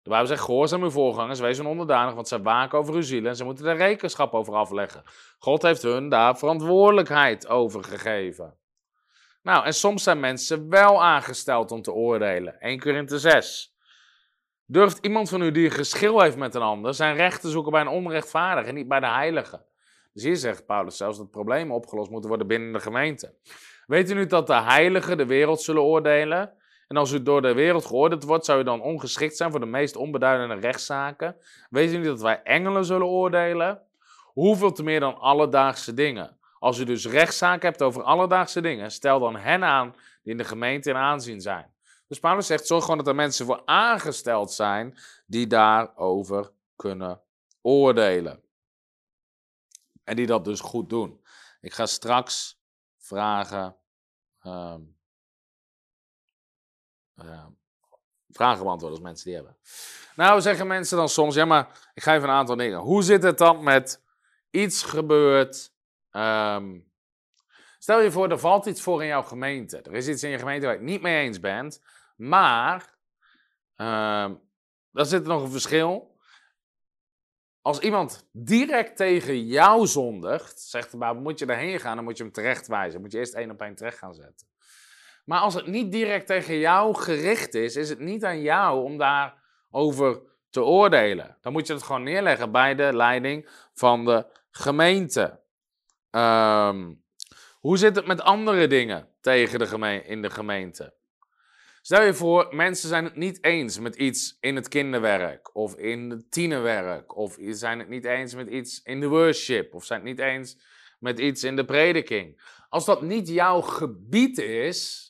De Bijbel zegt, gehoorzaam uw voorgangers, wees hun onderdanig, want zij waken over uw zielen en ze moeten er rekenschap over afleggen. God heeft hun daar verantwoordelijkheid over gegeven. Nou, en soms zijn mensen wel aangesteld om te oordelen. 1 Korinthe 6. Durft iemand van u die een geschil heeft met een ander zijn recht te zoeken bij een onrechtvaardige en niet bij de heilige? Dus hier zegt Paulus zelfs dat problemen opgelost moeten worden binnen de gemeente. Weet u nu dat de heiligen de wereld zullen oordelen? En als u door de wereld geoordeeld wordt, zou u dan ongeschikt zijn voor de meest onbeduidende rechtszaken? Weet u niet dat wij engelen zullen oordelen? Hoeveel te meer dan alledaagse dingen? Als u dus rechtszaken hebt over alledaagse dingen, stel dan hen aan die in de gemeente in aanzien zijn. Dus Paulus zegt, zorg gewoon dat er mensen voor aangesteld zijn die daarover kunnen oordelen. En die dat dus goed doen. Ik ga straks vragen, um, uh, vragen beantwoorden als mensen die hebben. Nou, zeggen mensen dan soms, ja maar ik ga even een aantal dingen. Hoe zit het dan met iets gebeurt... Um, stel je voor, er valt iets voor in jouw gemeente. Er is iets in je gemeente waar je het niet mee eens bent. Maar, um, daar zit nog een verschil. Als iemand direct tegen jou zondigt, zegt de Bijbel, moet je daarheen gaan, dan moet je hem terecht wijzen. moet je eerst één op één terecht gaan zetten. Maar als het niet direct tegen jou gericht is, is het niet aan jou om daarover te oordelen. Dan moet je het gewoon neerleggen bij de leiding van de gemeente. Um, hoe zit het met andere dingen tegen de in de gemeente? Stel je voor, mensen zijn het niet eens met iets in het kinderwerk of in het tienerwerk, of zijn het niet eens met iets in de worship, of zijn het niet eens met iets in de prediking. Als dat niet jouw gebied is,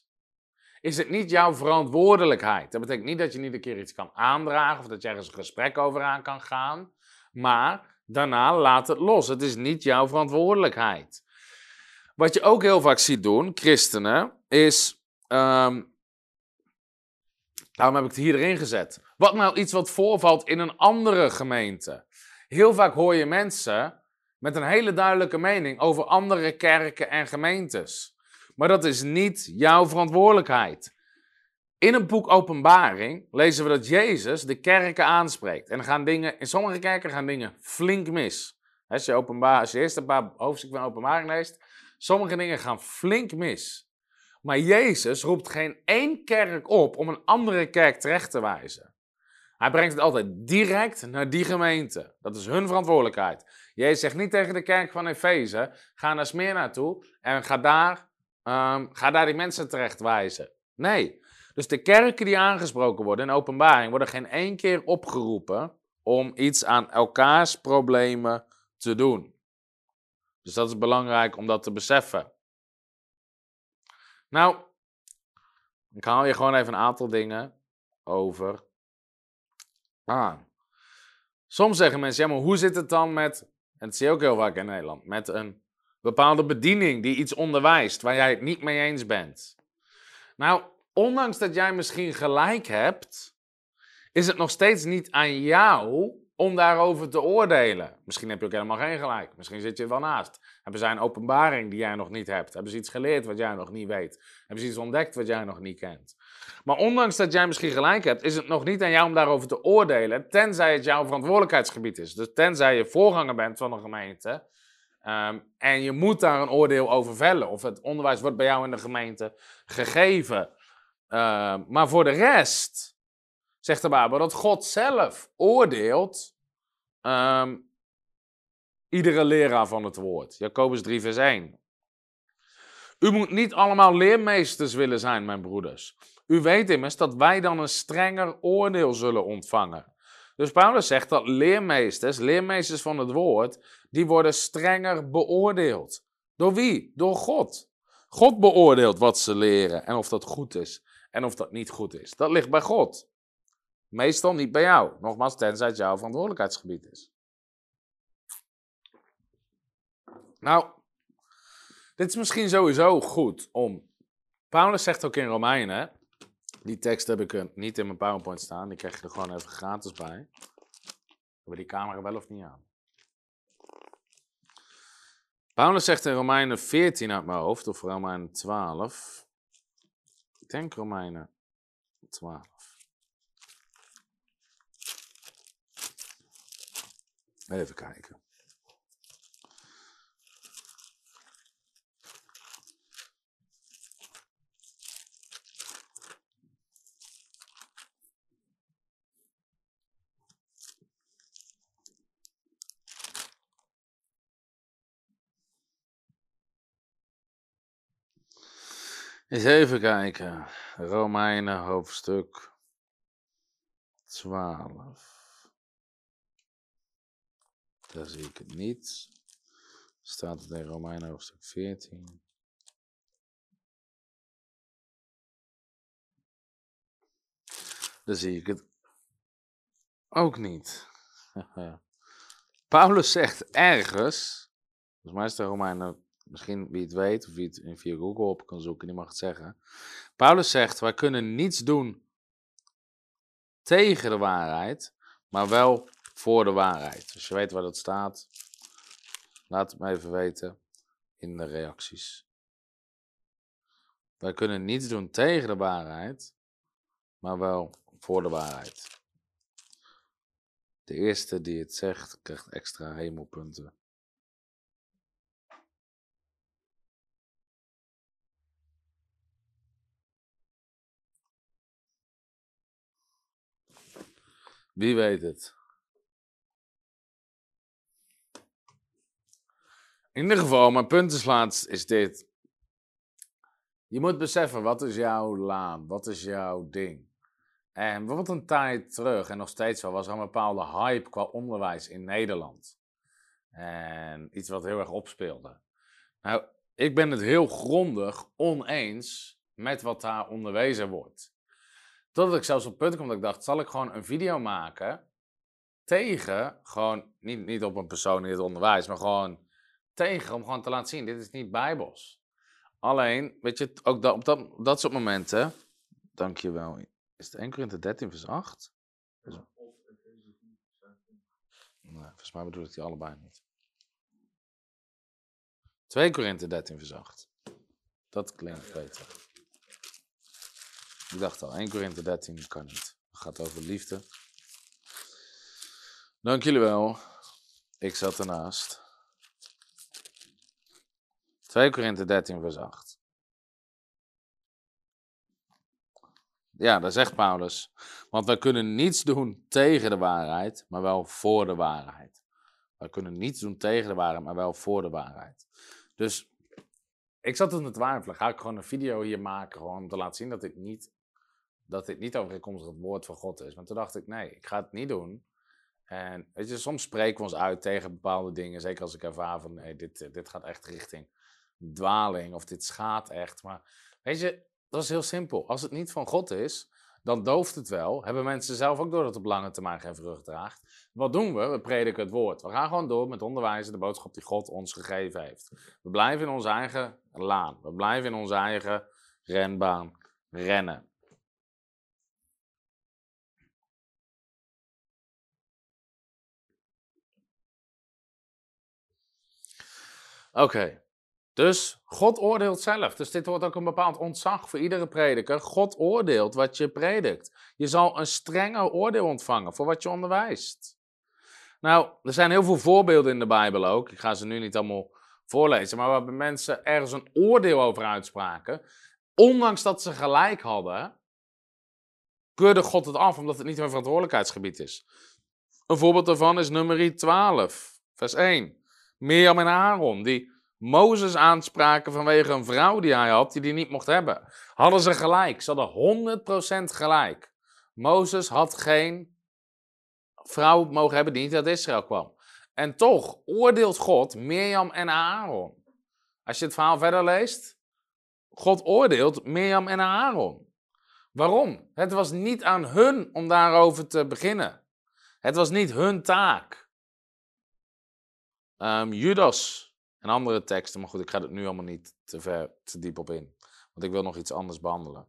is het niet jouw verantwoordelijkheid. Dat betekent niet dat je niet een keer iets kan aandragen of dat je ergens een gesprek over aan kan gaan, maar daarna laat het los. Het is niet jouw verantwoordelijkheid. Wat je ook heel vaak ziet doen, christenen, is um, Daarom heb ik het hier erin gezet. Wat nou iets wat voorvalt in een andere gemeente? Heel vaak hoor je mensen met een hele duidelijke mening over andere kerken en gemeentes. Maar dat is niet jouw verantwoordelijkheid. In een boek Openbaring lezen we dat Jezus de kerken aanspreekt. En gaan dingen, in sommige kerken gaan dingen flink mis. Als je, eerst een paar hoofdstukken van Openbaring leest, sommige dingen gaan flink mis. Maar Jezus roept geen één kerk op om een andere kerk terecht te wijzen. Hij brengt het altijd direct naar die gemeente. Dat is hun verantwoordelijkheid. Jezus zegt niet tegen de kerk van Efeze: ga naar Smyrna toe en ga daar, um, ga daar die mensen terecht wijzen. Nee. Dus de kerken die aangesproken worden in openbaring worden geen één keer opgeroepen om iets aan elkaars problemen te doen. Dus dat is belangrijk om dat te beseffen. Nou, ik haal je gewoon even een aantal dingen over aan. Soms zeggen mensen, ja, maar hoe zit het dan met, en dat zie je ook heel vaak in Nederland, met een bepaalde bediening die iets onderwijst waar jij het niet mee eens bent. Nou, ondanks dat jij misschien gelijk hebt, is het nog steeds niet aan jou om daarover te oordelen. Misschien heb je ook helemaal geen gelijk. Misschien zit je wel naast. Hebben zij een openbaring die jij nog niet hebt? Hebben ze iets geleerd wat jij nog niet weet? Hebben ze iets ontdekt wat jij nog niet kent? Maar ondanks dat jij misschien gelijk hebt, is het nog niet aan jou om daarover te oordelen, tenzij het jouw verantwoordelijkheidsgebied is. Dus tenzij je voorganger bent van een gemeente um, en je moet daar een oordeel over vellen. Of het onderwijs wordt bij jou in de gemeente gegeven. Uh, maar voor de rest zegt de Bijbel, dat God zelf oordeelt um, iedere leraar van het woord. Jacobus 3, vers 1. U moet niet allemaal leermeesters willen zijn, mijn broeders. U weet immers dat wij dan een strenger oordeel zullen ontvangen. Dus Paulus zegt dat leermeesters, leermeesters van het woord, die worden strenger beoordeeld. Door wie? Door God. God beoordeelt wat ze leren en of dat goed is en of dat niet goed is. Dat ligt bij God. Meestal niet bij jou. Nogmaals, tenzij het jouw verantwoordelijkheidsgebied is. Nou, dit is misschien sowieso goed om. Paulus zegt ook in Romeinen. Die tekst heb ik niet in mijn PowerPoint staan. Die krijg je er gewoon even gratis bij. Hebben we die camera wel of niet aan? Paulus zegt in Romeinen 14 uit mijn hoofd, of Romeinen 12. Ik denk Romeinen 12. Even kijken. Eens even kijken. Romeinen hoofdstuk 12. Daar zie ik het niet. Staat het in Romeinen hoofdstuk 14. Daar zie ik het ook niet. Paulus zegt ergens, volgens mij is de Romeinen misschien wie het weet, of wie het via Google op kan zoeken, die mag het zeggen. Paulus zegt, wij kunnen niets doen tegen de waarheid, maar wel voor de waarheid. Als je weet waar dat staat, laat het me even weten in de reacties. Wij kunnen niets doen tegen de waarheid, maar wel voor de waarheid. De eerste die het zegt, krijgt extra hemelpunten. Wie weet het. In ieder geval, mijn punt is laatst is dit. Je moet beseffen, wat is jouw laan? Wat is jouw ding? En bijvoorbeeld een tijd terug, en nog steeds wel, was er een bepaalde hype qua onderwijs in Nederland. En iets wat heel erg opspeelde. Nou, ik ben het heel grondig oneens met wat daar onderwezen wordt. Totdat ik zelfs op het punt kwam dat ik dacht, zal ik gewoon een video maken tegen, gewoon, niet, niet op een persoon in het onderwijs, maar gewoon tegen, om gewoon te laten zien, dit is niet bijbels. Alleen, weet je, ook dat, op dat, dat soort momenten, dankjewel, is het 1 Korinthe 13 vers 8? Nee, volgens mij bedoel ik die allebei niet. 2 Korinthe 13 vers 8. Dat klinkt beter. Ik dacht al, 1 Korinthe 13 kan niet. Het gaat over liefde. Dank jullie wel. Ik zat ernaast. 2 Korinthe 13 vers 8. Ja, daar zegt Paulus. Want wij kunnen niets doen tegen de waarheid, maar wel voor de waarheid. Wij kunnen niets doen tegen de waarheid, maar wel voor de waarheid. Dus ik zat in het twijfelen. Ga ik gewoon een video hier maken, gewoon om te laten zien dat ik niet dat dit niet overeenkomstig het woord van God is. Maar toen dacht ik, nee, ik ga het niet doen. En weet je, soms spreken we ons uit tegen bepaalde dingen. Zeker als ik ervaar van, nee, dit, dit gaat echt richting dwaling of dit schaadt echt. Maar weet je, dat is heel simpel. Als het niet van God is, dan dooft het wel. Hebben mensen zelf ook door dat het op lange termijn geen vrucht draagt. Wat doen we? We prediken het woord. We gaan gewoon door met onderwijzen, de boodschap die God ons gegeven heeft. We blijven in onze eigen laan. We blijven in onze eigen renbaan rennen. Oké. Dus God oordeelt zelf. Dus dit wordt ook een bepaald ontzag voor iedere prediker. God oordeelt wat je predikt. Je zal een strenger oordeel ontvangen voor wat je onderwijst. Nou, er zijn heel veel voorbeelden in de Bijbel ook. Ik ga ze nu niet allemaal voorlezen. Maar waarbij mensen ergens een oordeel over uitspraken. Ondanks dat ze gelijk hadden, keurde God het af omdat het niet hun verantwoordelijkheidsgebied is. Een voorbeeld daarvan is nummer 12, vers 1. Mirjam en Aaron, die Mozes aanspraken vanwege een vrouw die hij had, die hij niet mocht hebben. Hadden ze gelijk, ze hadden 100% gelijk. Mozes had geen vrouw mogen hebben die niet uit Israël kwam. En toch oordeelt God Mirjam en Aaron. Als je het verhaal verder leest, God oordeelt Mirjam en Aaron. Waarom? Het was niet aan hun om daarover te beginnen. Het was niet hun taak. Um, Judas en andere teksten, maar goed, ik ga er nu allemaal niet te ver, te diep op in. Want ik wil nog iets anders behandelen.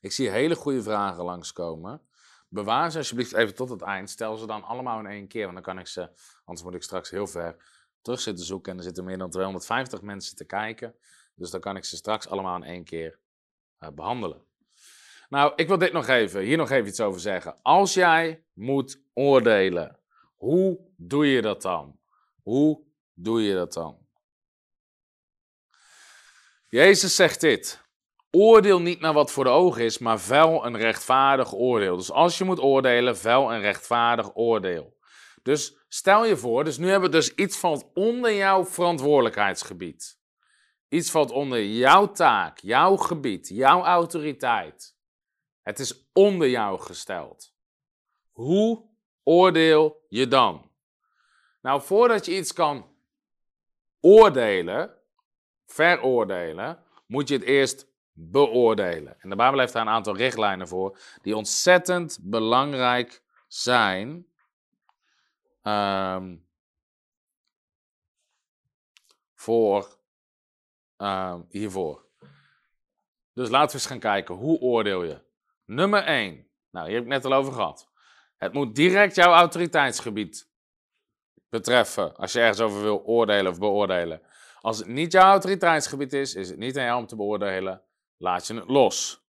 Ik zie hele goede vragen langskomen. Bewaar ze alsjeblieft even tot het eind. Stel ze dan allemaal in één keer, want dan kan ik ze, anders moet ik straks heel ver terug zitten zoeken. En er zitten meer dan 250 mensen te kijken. Dus dan kan ik ze straks allemaal in één keer uh, behandelen. Nou, ik wil dit nog even, hier nog even iets over zeggen. Als jij moet oordelen, hoe doe je dat dan? Hoe doe je dat dan? Jezus zegt dit. Oordeel niet naar wat voor de ogen is, maar wel een rechtvaardig oordeel. Dus als je moet oordelen, wel een rechtvaardig oordeel. Dus stel je voor, dus nu hebben we dus iets valt onder jouw verantwoordelijkheidsgebied. Iets valt onder jouw taak, jouw gebied, jouw autoriteit. Het is onder jou gesteld. Hoe oordeel je dan? Nou, voordat je iets kan oordelen, veroordelen, moet je het eerst beoordelen. En de Bijbel heeft daar een aantal richtlijnen voor, die ontzettend belangrijk zijn. Um, voor um, hiervoor. Dus laten we eens gaan kijken, hoe oordeel je? Nummer 1. Nou, hier heb ik net al over gehad. Het moet direct jouw autoriteitsgebied betreffen als je ergens over wil oordelen of beoordelen. Als het niet jouw autoriteitsgebied is, is het niet aan jou om te beoordelen, laat je het los.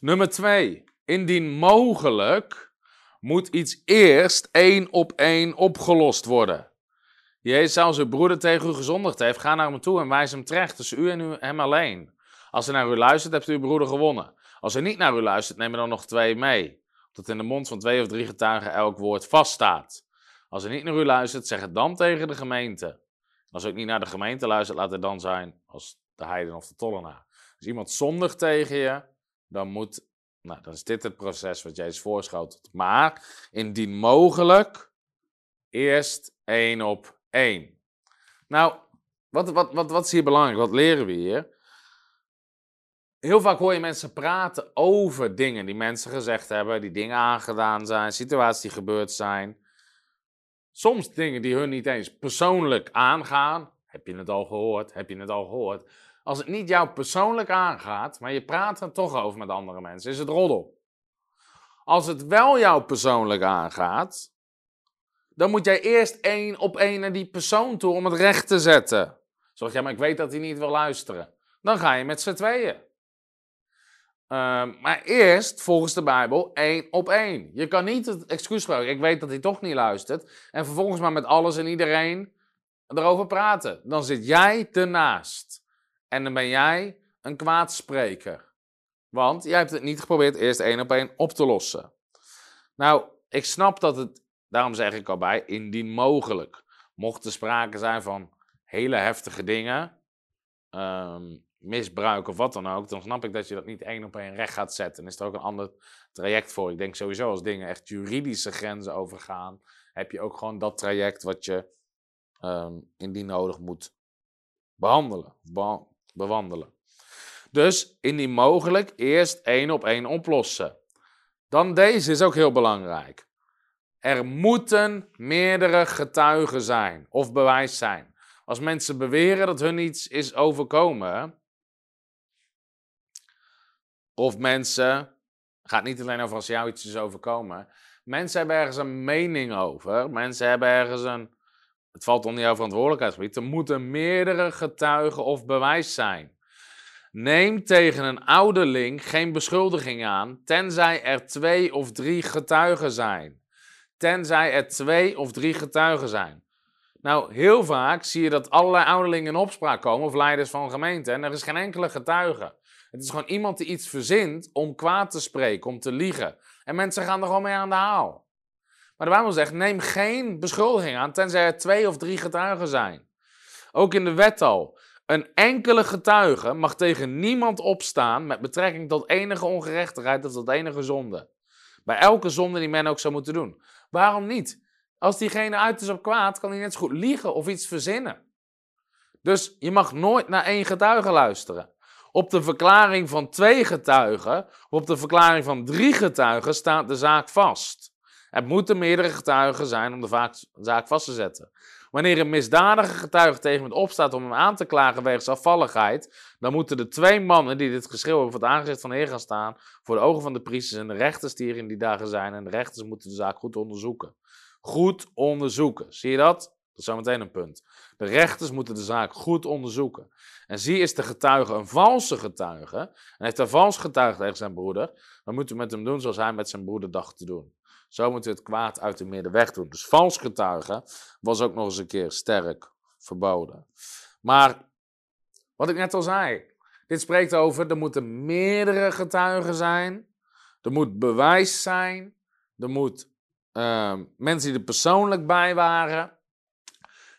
Nummer 2. Indien mogelijk moet iets eerst één op één opgelost worden. Jezus, als uw broeder tegen u gezondigd heeft, ga naar hem toe en wijs hem terecht tussen u en u, hem alleen. Als hij naar u luistert, hebt u uw broeder gewonnen. Als hij niet naar u luistert, neem er dan nog twee mee. Dat in de mond van twee of drie getuigen elk woord vaststaat. Als hij niet naar u luistert, zeg het dan tegen de gemeente. Als ook niet naar de gemeente luistert, laat het dan zijn als de heiden of de tollenaar. Als iemand zondigt tegen je, dan moet, nou, dan is dit het proces wat Jezus voorschotelt. Maar indien mogelijk, eerst één op één. Nou, wat, wat, wat, wat is hier belangrijk? Wat leren we hier? Heel vaak hoor je mensen praten over dingen die mensen gezegd hebben, die dingen aangedaan zijn, situaties die gebeurd zijn. Soms dingen die hun niet eens persoonlijk aangaan. Heb je het al gehoord? Heb je het al gehoord? Als het niet jou persoonlijk aangaat, maar je praat er toch over met andere mensen, is het roddel. Als het wel jou persoonlijk aangaat, dan moet jij eerst één op één naar die persoon toe om het recht te zetten. Zeg ja, maar ik weet dat hij niet wil luisteren. Dan ga je met z'n tweeën. Ehm, maar eerst, volgens de Bijbel, één op één. Je kan niet het excuus gebruiken, ik weet dat hij toch niet luistert. En vervolgens maar met alles en iedereen erover praten. Dan zit jij ernaast. En dan ben jij een kwaadspreker. Want jij hebt het niet geprobeerd eerst één op één op te lossen. Nou, ik snap dat het, daarom zeg ik al bij, indien mogelijk. Mocht er sprake zijn van hele heftige dingen, um, misbruik of wat dan ook, dan snap ik dat je dat niet één op één recht gaat zetten. Dan is er ook een ander traject voor. Ik denk sowieso als dingen echt juridische grenzen overgaan, heb je ook gewoon dat traject wat je um, indien nodig moet behandelen, bewandelen. Dus indien mogelijk eerst één op één oplossen. Dan deze is ook heel belangrijk. Er moeten meerdere getuigen zijn of bewijs zijn. Als mensen beweren dat hun iets is overkomen, of mensen, gaat niet alleen over als jou iets is overkomen. Mensen hebben ergens een mening over. Mensen hebben ergens een, het valt onder jouw verantwoordelijkheidsgebied. Er moeten meerdere getuigen of bewijs zijn. Neem tegen een ouderling geen beschuldiging aan, tenzij er twee of drie getuigen zijn. Tenzij er twee of drie getuigen zijn. Nou, heel vaak zie je dat allerlei ouderlingen in opspraak komen, of leiders van gemeenten, en er is geen enkele getuige. Het is gewoon iemand die iets verzint om kwaad te spreken, om te liegen. En mensen gaan er gewoon mee aan de haal. Maar de Bijbel zegt, neem geen beschuldiging aan, tenzij er twee of drie getuigen zijn. Ook in de wet al. Een enkele getuige mag tegen niemand opstaan met betrekking tot enige ongerechtigheid of tot enige zonde. Bij elke zonde die men ook zou moeten doen. Waarom niet? Als diegene uit is op kwaad, kan hij net zo goed liegen of iets verzinnen. Dus je mag nooit naar één getuige luisteren. Op de verklaring van twee getuigen, op de verklaring van drie getuigen, staat de zaak vast. Er moeten meerdere getuigen zijn om de zaak vast te zetten. Wanneer een misdadige getuige tegen hem opstaat om hem aan te klagen wegens afvalligheid, dan moeten de twee mannen die dit geschreeuw over het aangezicht van de Heer gaan staan, voor de ogen van de priesters en de rechters die er in die dagen zijn. En de rechters moeten de zaak goed onderzoeken. Goed onderzoeken. Zie je dat? Dat is zometeen een punt. De rechters moeten de zaak goed onderzoeken. En zie is de getuige een valse getuige. En heeft een vals getuige tegen zijn broeder. Dan moeten we met hem doen zoals hij met zijn broeder dacht te doen. Zo moeten we het kwaad uit de midden weg doen. Dus vals getuige was ook nog eens een keer sterk verboden. Maar wat ik net al zei. Dit spreekt over, er moeten meerdere getuigen zijn. Er moet bewijs zijn. Er moet ehm, mensen die er persoonlijk bij waren.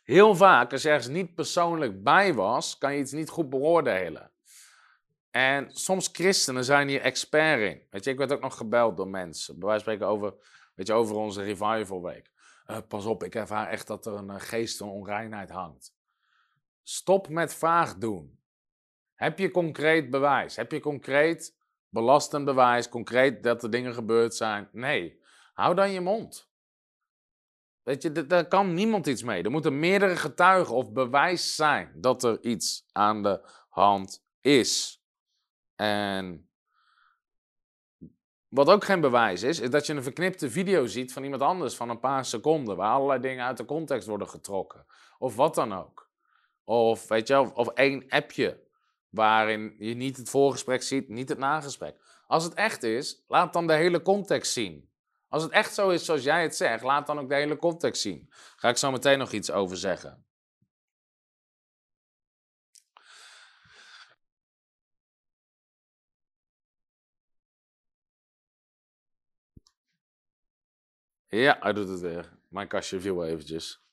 Heel vaak, als je ergens niet persoonlijk bij was, kan je iets niet goed beoordelen. En soms christenen zijn hier expert in. Weet je, ik werd ook nog gebeld door mensen. Bij spreken over, weet je, over onze revival week. Eh, pas op, ik ervaar echt dat er een uh, geest van onreinheid hangt. Stop met vaag doen. Heb je concreet bewijs? Heb je concreet belastend bewijs? Concreet dat er dingen gebeurd zijn? Nee. Hou dan je mond. Weet je, daar kan niemand iets mee. Er moeten meerdere getuigen of bewijs zijn dat er iets aan de hand is. En wat ook geen bewijs is, is dat je een verknipte video ziet van iemand anders van een paar seconden, waar allerlei dingen uit de context worden getrokken. Of wat dan ook. Of weet je, of, of één appje waarin je niet het voorgesprek ziet, niet het nagesprek. Als het echt is, laat dan de hele context zien. Als het echt zo is zoals jij het zegt, laat dan ook de hele context zien. Ga ik zo meteen nog iets over zeggen. Ja, hij doet het weer. Mijn kastje viel eventjes.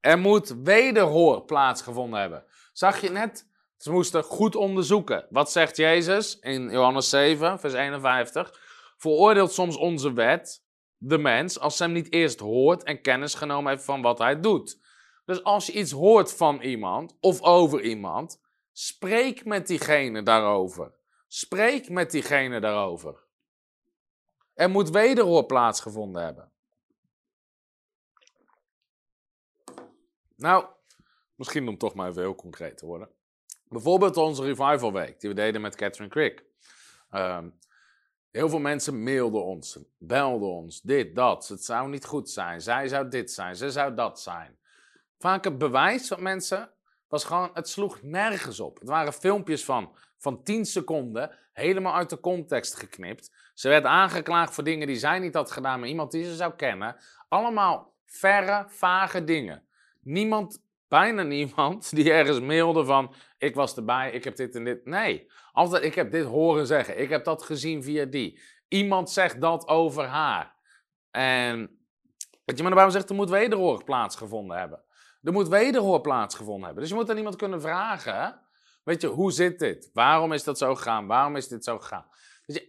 Er moet wederhoor plaatsgevonden hebben. Zag je net? Ze moesten goed onderzoeken. Wat zegt Jezus in Johannes 7, vers 51? Veroordeelt soms onze wet de mens als ze hem niet eerst hoort en kennis genomen heeft van wat hij doet. Dus als je iets hoort van iemand of over iemand, spreek met diegene daarover. Spreek met diegene daarover. Er moet wederhoor plaatsgevonden hebben. Nou, misschien om toch maar even heel concreet te worden. Bijvoorbeeld onze Revival Week, die we deden met Catherine Crick. Ehm, heel veel mensen mailden ons, belden ons, dit, dat. Het zou niet goed zijn, zij zou dit zijn, ze zou dat zijn. Vaak het bewijs van mensen was gewoon, het sloeg nergens op. Het waren filmpjes van, van 10 seconden, helemaal uit de context geknipt. Ze werd aangeklaagd voor dingen die zij niet had gedaan met iemand die ze zou kennen. Allemaal verre, vage dingen. Niemand, bijna niemand, die ergens mailde van, ik was erbij, ik heb dit en dit. Nee, altijd, ik heb dit horen zeggen, ik heb dat gezien via die. Iemand zegt dat over haar. En, wat je, maar Bijbel zegt, er moet wederhoor plaatsgevonden hebben. Er moet wederhoor plaatsgevonden hebben. Dus je moet aan iemand kunnen vragen, weet je, hoe zit dit? Waarom is dat zo gegaan? Waarom is dit zo gegaan?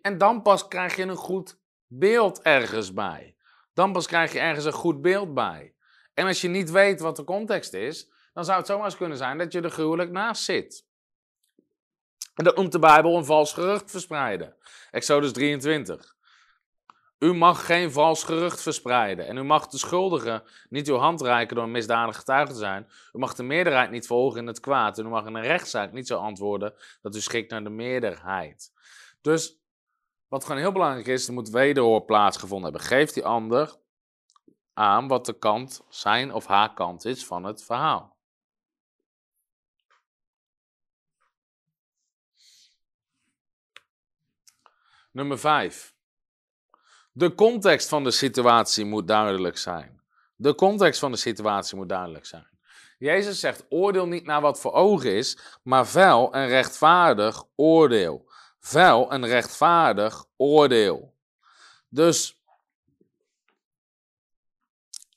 En dan pas krijg je een goed beeld ergens bij. Dan pas krijg je ergens een goed beeld bij. En als je niet weet wat de context is, dan zou het zomaar eens kunnen zijn dat je er gruwelijk naast zit. En dat noemt de Bijbel een vals gerucht verspreiden. Exodus 23. U mag geen vals gerucht verspreiden. En u mag de schuldigen niet uw hand reiken door een misdadige getuige te zijn. U mag de meerderheid niet volgen in het kwaad. En u mag in een rechtszaak niet zo antwoorden dat u schikt naar de meerderheid. Dus wat gewoon heel belangrijk is, er moet wederhoor plaatsgevonden hebben. Geef die ander aan wat de kant, zijn of haar kant is van het verhaal. Nummer 5. De context van de situatie moet duidelijk zijn. De context van de situatie moet duidelijk zijn. Jezus zegt: oordeel niet naar wat voor ogen is, maar vuil en rechtvaardig oordeel. Vuil en rechtvaardig oordeel. Dus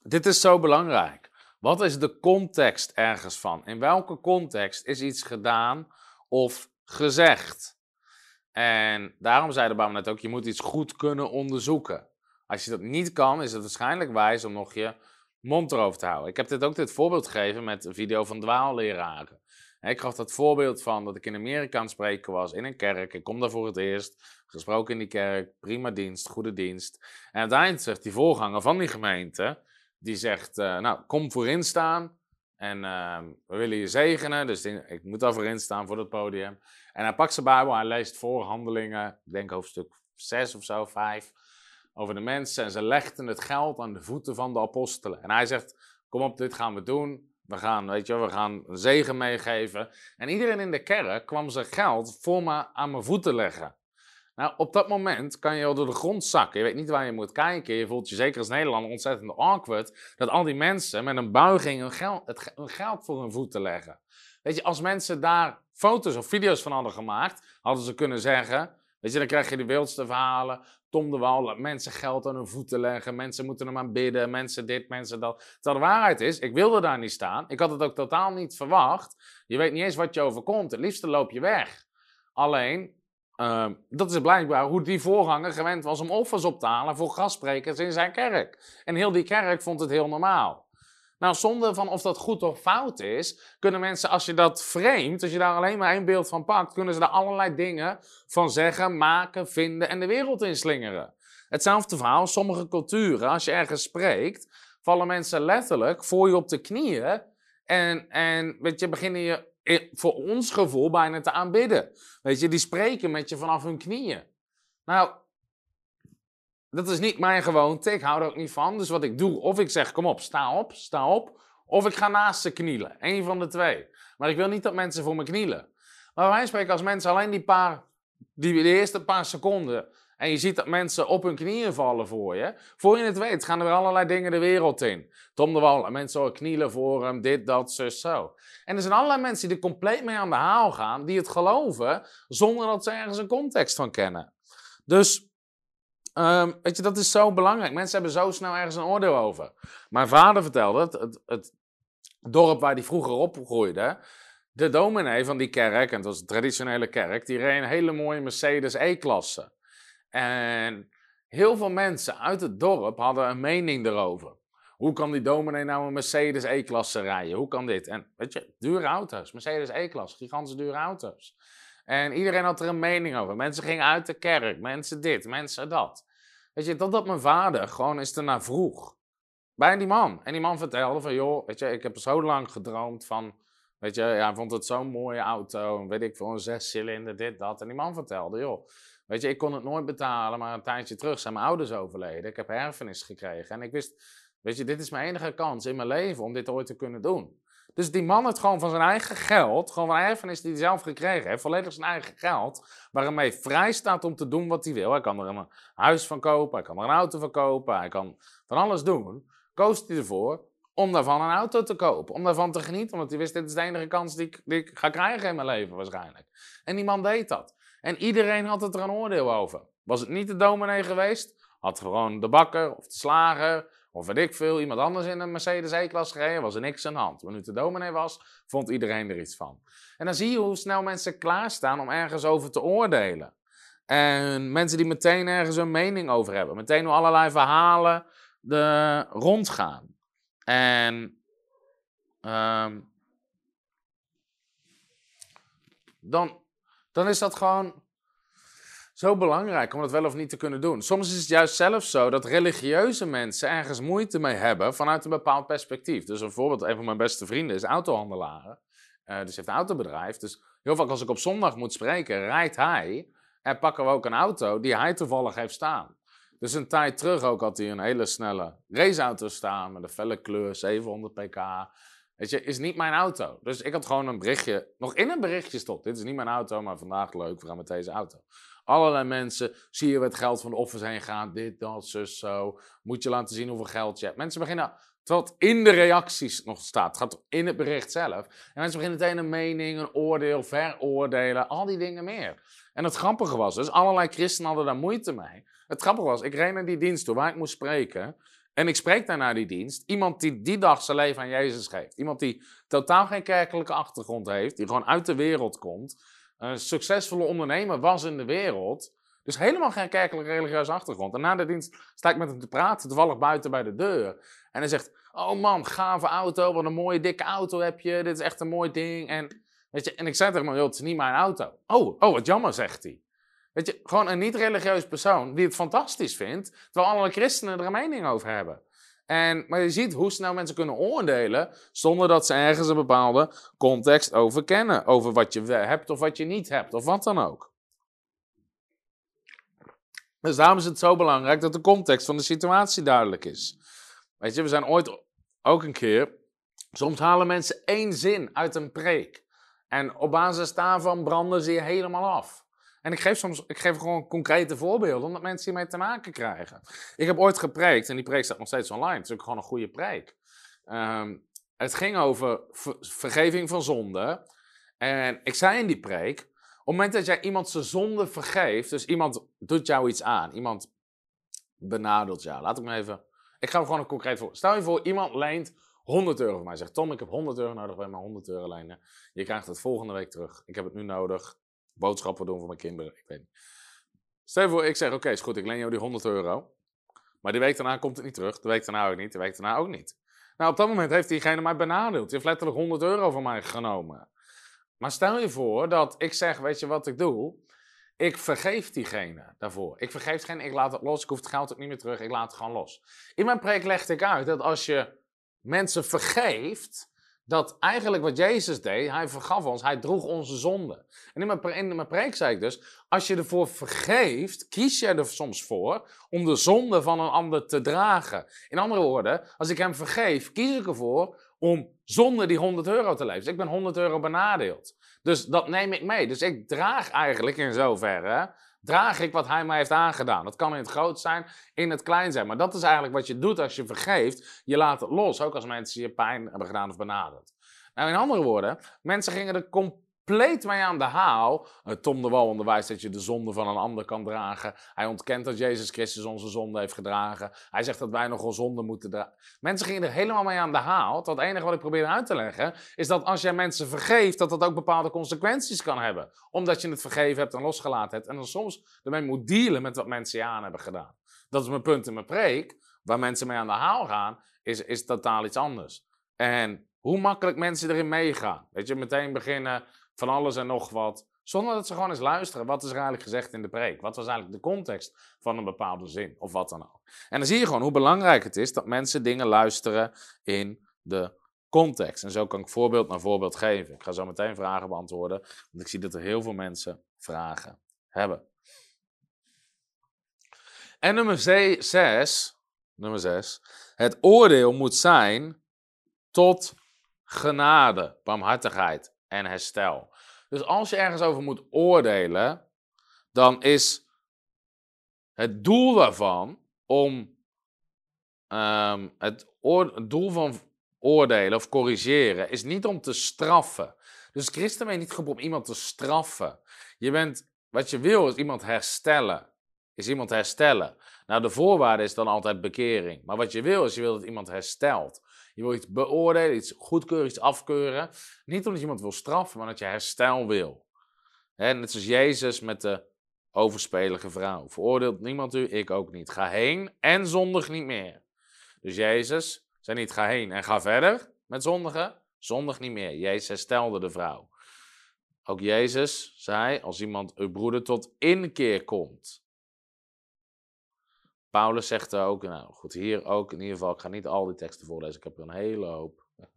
dit is zo belangrijk. Wat is de context ergens van? In welke context is iets gedaan of gezegd? En daarom zei de Bijbel net ook, je moet iets goed kunnen onderzoeken. Als je dat niet kan, is het waarschijnlijk wijs om nog je mond erover te houden. Ik heb dit ook dit voorbeeld gegeven met een video van dwaalleraren. Ik gaf dat voorbeeld van dat ik in Amerika aan het spreken was in een kerk. Ik kom daar voor het eerst, gesproken in die kerk, prima dienst, goede dienst. En uiteindelijk zegt die voorganger van die gemeente, die zegt, uh, nou, kom voorin staan en uh, we willen je zegenen. Dus ik moet daar voorin staan voor het podium. En hij pakt zijn Bijbel, hij leest voor handelingen, ik denk hoofdstuk 6 of zo, 5. over de mensen en ze legden het geld aan de voeten van de apostelen. En hij zegt, kom op, dit gaan we doen. We gaan, weet je, we gaan een zegen meegeven. En iedereen in de kerk kwam zijn geld voor me aan mijn voeten leggen. Nou, op dat moment kan je al door de grond zakken. Je weet niet waar je moet kijken. Je voelt je zeker als Nederlander ontzettend awkward. Dat al die mensen met een buiging hun geld, het, geld voor hun voeten leggen. Weet je, als mensen daar foto's of video's van hadden gemaakt, hadden ze kunnen zeggen. Weet je, dan krijg je de wildste verhalen. Tom de Wal mensen geld aan hun voeten leggen. Mensen moeten hem aan bidden. Mensen dit, mensen dat. Terwijl de waarheid is, ik wilde daar niet staan. Ik had het ook totaal niet verwacht. Je weet niet eens wat je overkomt. Het liefste loop je weg. Alleen, uh, dat is blijkbaar hoe die voorganger gewend was om offers op te halen voor gastsprekers in zijn kerk. En heel die kerk vond het heel normaal. Nou, zonder van of dat goed of fout is, kunnen mensen, als je dat vreemd, als je daar alleen maar één beeld van pakt, kunnen ze daar allerlei dingen van zeggen, maken, vinden en de wereld inslingeren. Hetzelfde verhaal, sommige culturen, als je ergens spreekt, vallen mensen letterlijk voor je op de knieën en, en weet je, beginnen je voor ons gevoel bijna te aanbidden. Weet je, die spreken met je vanaf hun knieën. Nou, dat is niet mijn gewoonte. Ik hou er ook niet van. Dus wat ik doe, of ik zeg: kom op, sta op, sta op. Of ik ga naast ze knielen. Eén van de twee. Maar ik wil niet dat mensen voor me knielen. Maar wij spreken als mensen alleen die paar, die, eerste paar seconden. En je ziet dat mensen op hun knieën vallen voor je. Voor je het weet gaan er allerlei dingen de wereld in. Tom de Wal, mensen knielen voor hem, dit, dat, zus, zo. En er zijn allerlei mensen die er compleet mee aan de haal gaan, die het geloven, zonder dat ze ergens een context van kennen. Dus Um, weet je, dat is zo belangrijk. Mensen hebben zo snel ergens een oordeel over. Mijn vader vertelde het, het, het dorp waar hij vroeger opgroeide. De dominee van die kerk, en dat was een traditionele kerk, die reed een hele mooie Mercedes E-klasse. En heel veel mensen uit het dorp hadden een mening erover. Hoe kan die dominee nou een Mercedes E-klasse rijden? Hoe kan dit? En weet je, dure auto's. Mercedes E-klasse, gigantisch dure auto's. En iedereen had er een mening over. Mensen gingen uit de kerk, mensen dit, mensen dat. Weet je, totdat mijn vader gewoon eens ernaar vroeg. Bij die man. En die man vertelde van, joh, weet je, ik heb zo lang gedroomd van, weet je, hij vond het zo'n mooie auto, weet ik veel, een zescilinder, dit, dat. En die man vertelde, joh, weet je, ik kon het nooit betalen, maar een tijdje terug zijn mijn ouders overleden. Ik heb erfenis gekregen en ik wist, weet je, dit is mijn enige kans in mijn leven om dit ooit te kunnen doen. Dus die man heeft gewoon van zijn eigen geld, gewoon van erfenis die hij zelf gekregen heeft, volledig zijn eigen geld, waarmee vrij staat om te doen wat hij wil. Hij kan er een huis van kopen, hij kan er een auto van kopen, hij kan van alles doen. Koos hij ervoor om daarvan een auto te kopen, om daarvan te genieten, omdat hij wist, dit is de enige kans die ik, die ik ga krijgen in mijn leven waarschijnlijk. En die man deed dat. En iedereen had het er een oordeel over. Was het niet de dominee geweest, had gewoon de bakker of de slager of weet ik veel, iemand anders in een Mercedes E-klas gereden, was er niks aan de hand. Wanneer het de dominee was, vond iedereen er iets van. En dan zie je hoe snel mensen klaarstaan om ergens over te oordelen. En mensen die meteen ergens een mening over hebben. Meteen hoe allerlei verhalen de, rondgaan. En um, dan, dan is dat gewoon zo belangrijk om dat wel of niet te kunnen doen. Soms is het juist zelfs zo dat religieuze mensen ergens moeite mee hebben vanuit een bepaald perspectief. Dus een voorbeeld, een van mijn beste vrienden is autohandelaren. Uh, dus heeft een autobedrijf. Dus heel vaak als ik op zondag moet spreken, rijdt hij en pakken we ook een auto die hij toevallig heeft staan. Dus een tijd terug ook had hij een hele snelle raceauto staan met een felle kleur, 700 pk. Weet je, is niet mijn auto. Dus ik had gewoon een berichtje, nog in een berichtje stond. Dit is niet mijn auto, maar vandaag leuk, we gaan met deze auto. Allerlei mensen, zie je het geld van de offers heen gaan, dit, dat, zus, zo. Moet je laten zien hoeveel geld je hebt. Mensen beginnen, terwijl in de reacties nog staat, gaat in het bericht zelf. En mensen beginnen meteen een mening, een oordeel, veroordelen, al die dingen meer. En het grappige was dus, allerlei christenen hadden daar moeite mee. Het grappige was, ik reed naar die dienst toe waar ik moest spreken. En ik spreek daar naar die dienst. Iemand die die dag zijn leven aan Jezus geeft. Iemand die totaal geen kerkelijke achtergrond heeft. Die gewoon uit de wereld komt een succesvolle ondernemer was in de wereld. Dus helemaal geen kerkelijke religieuze achtergrond. En na de dienst sta ik met hem te praten, toevallig buiten bij de deur. En hij zegt, oh man, gave auto, wat een mooie dikke auto heb je. Dit is echt een mooi ding. En, weet je, en ik zei tegen hem, joh, het is niet mijn auto. Oh, oh, wat jammer, zegt hij. Weet je, gewoon een niet-religieus persoon die het fantastisch vindt, terwijl alle christenen er een mening over hebben. En, maar je ziet hoe snel mensen kunnen oordelen zonder dat ze ergens een bepaalde context over kennen. Over wat je hebt of wat je niet hebt, of wat dan ook. Dus daarom is het zo belangrijk dat de context van de situatie duidelijk is. Weet je, we zijn ooit ook een keer. Soms halen mensen één zin uit een preek. En op basis daarvan branden ze je helemaal af. En ik geef soms ik geef gewoon concrete voorbeelden, omdat mensen hiermee te maken krijgen. Ik heb ooit gepreekt, en die preek staat nog steeds online. Het is ook gewoon een goede preek. Ehm, het ging over vergeving van zonde. En ik zei in die preek, op het moment dat jij iemand zijn zonde vergeeft, dus iemand doet jou iets aan, iemand benadeelt jou. Laat ik me even, ik ga gewoon een concreet voor. Stel je voor, iemand leent 100 euro van mij. Zegt Tom, ik heb 100 euro nodig bij mijn 100 euro lenen. Je krijgt het volgende week terug. Ik heb het nu nodig. Boodschappen doen voor mijn kinderen. Ik weet niet. Stel je voor, ik zeg, oké, is goed, ik leen jou die 100 euro. Maar die week daarna komt het niet terug. De week daarna ook niet. De week daarna ook niet. Nou, op dat moment heeft diegene mij benadeeld. Die heeft letterlijk 100 euro van mij genomen. Maar stel je voor dat ik zeg, weet je wat ik doe? Ik vergeef diegene daarvoor. Ik vergeef diegene, ik laat het los. Ik hoef het geld ook niet meer terug. Ik laat het gewoon los. In mijn preek legde ik uit dat als je mensen vergeeft, dat eigenlijk wat Jezus deed, hij vergaf ons, hij droeg onze zonde. En in mijn, in mijn preek zei ik dus, als je ervoor vergeeft, kies je er soms voor om de zonde van een ander te dragen. In andere woorden, als ik hem vergeef, kies ik ervoor om zonder die 100 euro te leven. Dus ik ben 100 euro benadeeld. Dus dat neem ik mee. Dus ik draag eigenlijk in zoverre draag ik wat hij mij heeft aangedaan. Dat kan in het groot zijn, in het klein zijn. Maar dat is eigenlijk wat je doet als je vergeeft. Je laat het los, ook als mensen je pijn hebben gedaan of benaderd. Nou, in andere woorden, mensen gingen er compleet mee aan de haal. Uh, Tom de Wal onderwijst dat je de zonde van een ander kan dragen. Hij ontkent dat Jezus Christus onze zonde heeft gedragen. Hij zegt dat wij nogal zonde moeten dragen. Mensen gingen er helemaal mee aan de haal. Het enige wat ik probeer uit te leggen, is dat als jij mensen vergeeft, dat dat ook bepaalde consequenties kan hebben. Omdat je het vergeven hebt en losgelaten hebt. En dan soms ermee moet dealen met wat mensen je aan hebben gedaan. Dat is mijn punt in mijn preek. Waar mensen mee aan de haal gaan, is, is totaal iets anders. En hoe makkelijk mensen erin meegaan. Weet je, meteen beginnen van alles en nog wat. Zonder dat ze gewoon eens luisteren. Wat is er eigenlijk gezegd in de preek? Wat was eigenlijk de context van een bepaalde zin? Of wat dan ook. En dan zie je gewoon hoe belangrijk het is dat mensen dingen luisteren in de context. En zo kan ik voorbeeld na voorbeeld geven. Ik ga zo meteen vragen beantwoorden. Want ik zie dat er heel veel mensen vragen hebben. En nummer 6. Nummer 6. Het oordeel moet zijn tot genade, barmhartigheid en herstel. Dus als je ergens over moet oordelen, dan is het doel daarvan om ehm, het, doel van oordelen of corrigeren is niet om te straffen. Dus christen ben je niet geroepen om iemand te straffen. Je bent, wat je wil is iemand herstellen. Is iemand herstellen. Nou, de voorwaarde is dan altijd bekering. Maar wat je wil is, je wil dat iemand herstelt. Je wil iets beoordelen, iets goedkeuren, iets afkeuren. Niet omdat je iemand wil straffen, maar dat je herstel wil. Net zoals Jezus met de overspelige vrouw. Veroordeelt niemand u, ik ook niet. Ga heen en zondig niet meer. Dus Jezus zei niet ga heen en ga verder met zondigen. Zondig niet meer. Jezus herstelde de vrouw. Ook Jezus zei, als iemand uw broeder tot inkeer komt, Paulus zegt ook, nou goed, hier ook in ieder geval, ik ga niet al die teksten voorlezen, ik heb er een hele hoop.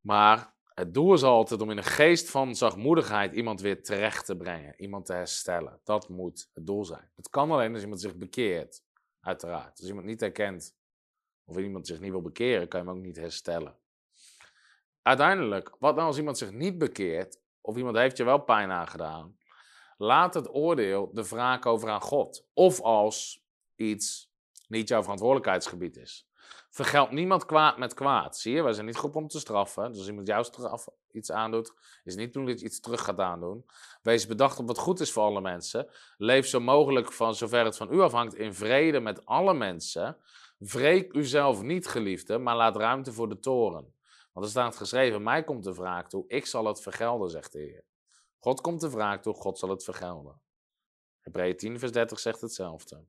Maar het doel is altijd om in een geest van zachtmoedigheid iemand weer terecht te brengen, iemand te herstellen. Dat moet het doel zijn. Het kan alleen als iemand zich bekeert, uiteraard. Als iemand niet herkent of iemand zich niet wil bekeren, kan je hem ook niet herstellen. Uiteindelijk, wat nou als iemand zich niet bekeert, of iemand heeft je wel pijn aangedaan, laat het oordeel de wraak over aan God. Of als iets niet jouw verantwoordelijkheidsgebied is. Vergeld niemand kwaad met kwaad. Zie je, wij zijn niet goed om te straffen. Dus als iemand jou straf, iets aandoet, is niet toen dat je iets terug gaat aandoen. Wees bedacht op wat goed is voor alle mensen. Leef zo mogelijk van zover het van u afhangt in vrede met alle mensen. Wreek uzelf niet, geliefde, maar laat ruimte voor de toren. Want er staat geschreven: Mij komt de wraak toe, ik zal het vergelden, zegt de Heer. God komt de wraak toe, God zal het vergelden. Hebreeën 10, vers 30 zegt hetzelfde.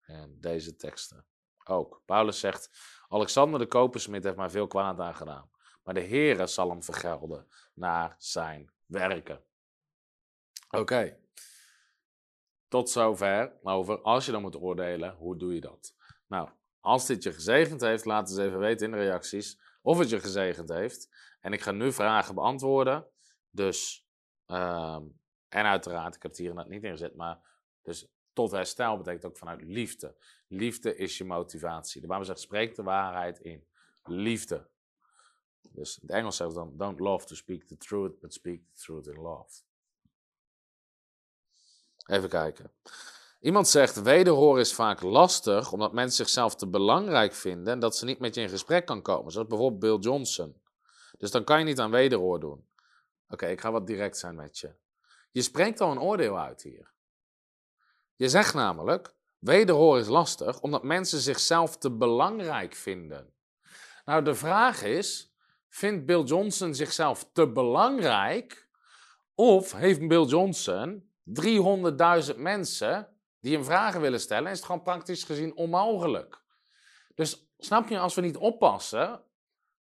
En deze teksten ook. Paulus zegt, Alexander de kopersmid heeft mij veel kwaad aangedaan. Maar de Heere zal hem vergelden naar zijn werken. Oké. Tot zover over als je dan moet oordelen, hoe doe je dat? Nou, als dit je gezegend heeft, laat eens even weten in de reacties of het je gezegend heeft. En ik ga nu vragen beantwoorden. Dus um, En uiteraard, ik heb het hier net niet ingezet, maar dus tot herstel betekent ook vanuit liefde. Liefde is je motivatie. De Bijbel zegt, spreek de waarheid in liefde. Dus het Engels zegt dan, don't love to speak the truth, but speak the truth in love. Even kijken. Iemand zegt, wederhoor is vaak lastig, omdat mensen zichzelf te belangrijk vinden en dat ze niet met je in gesprek kan komen. Zoals bijvoorbeeld Bill Johnson. Dus dan kan je niet aan wederhoor doen. Oké, ik ga wat direct zijn met je. Je spreekt al een oordeel uit hier. Je zegt namelijk, wederhoor is lastig, omdat mensen zichzelf te belangrijk vinden. Nou, de vraag is, vindt Bill Johnson zichzelf te belangrijk? Of heeft Bill Johnson 300.000 mensen die hem vragen willen stellen, is het gewoon praktisch gezien onmogelijk. Dus snap je, als we niet oppassen.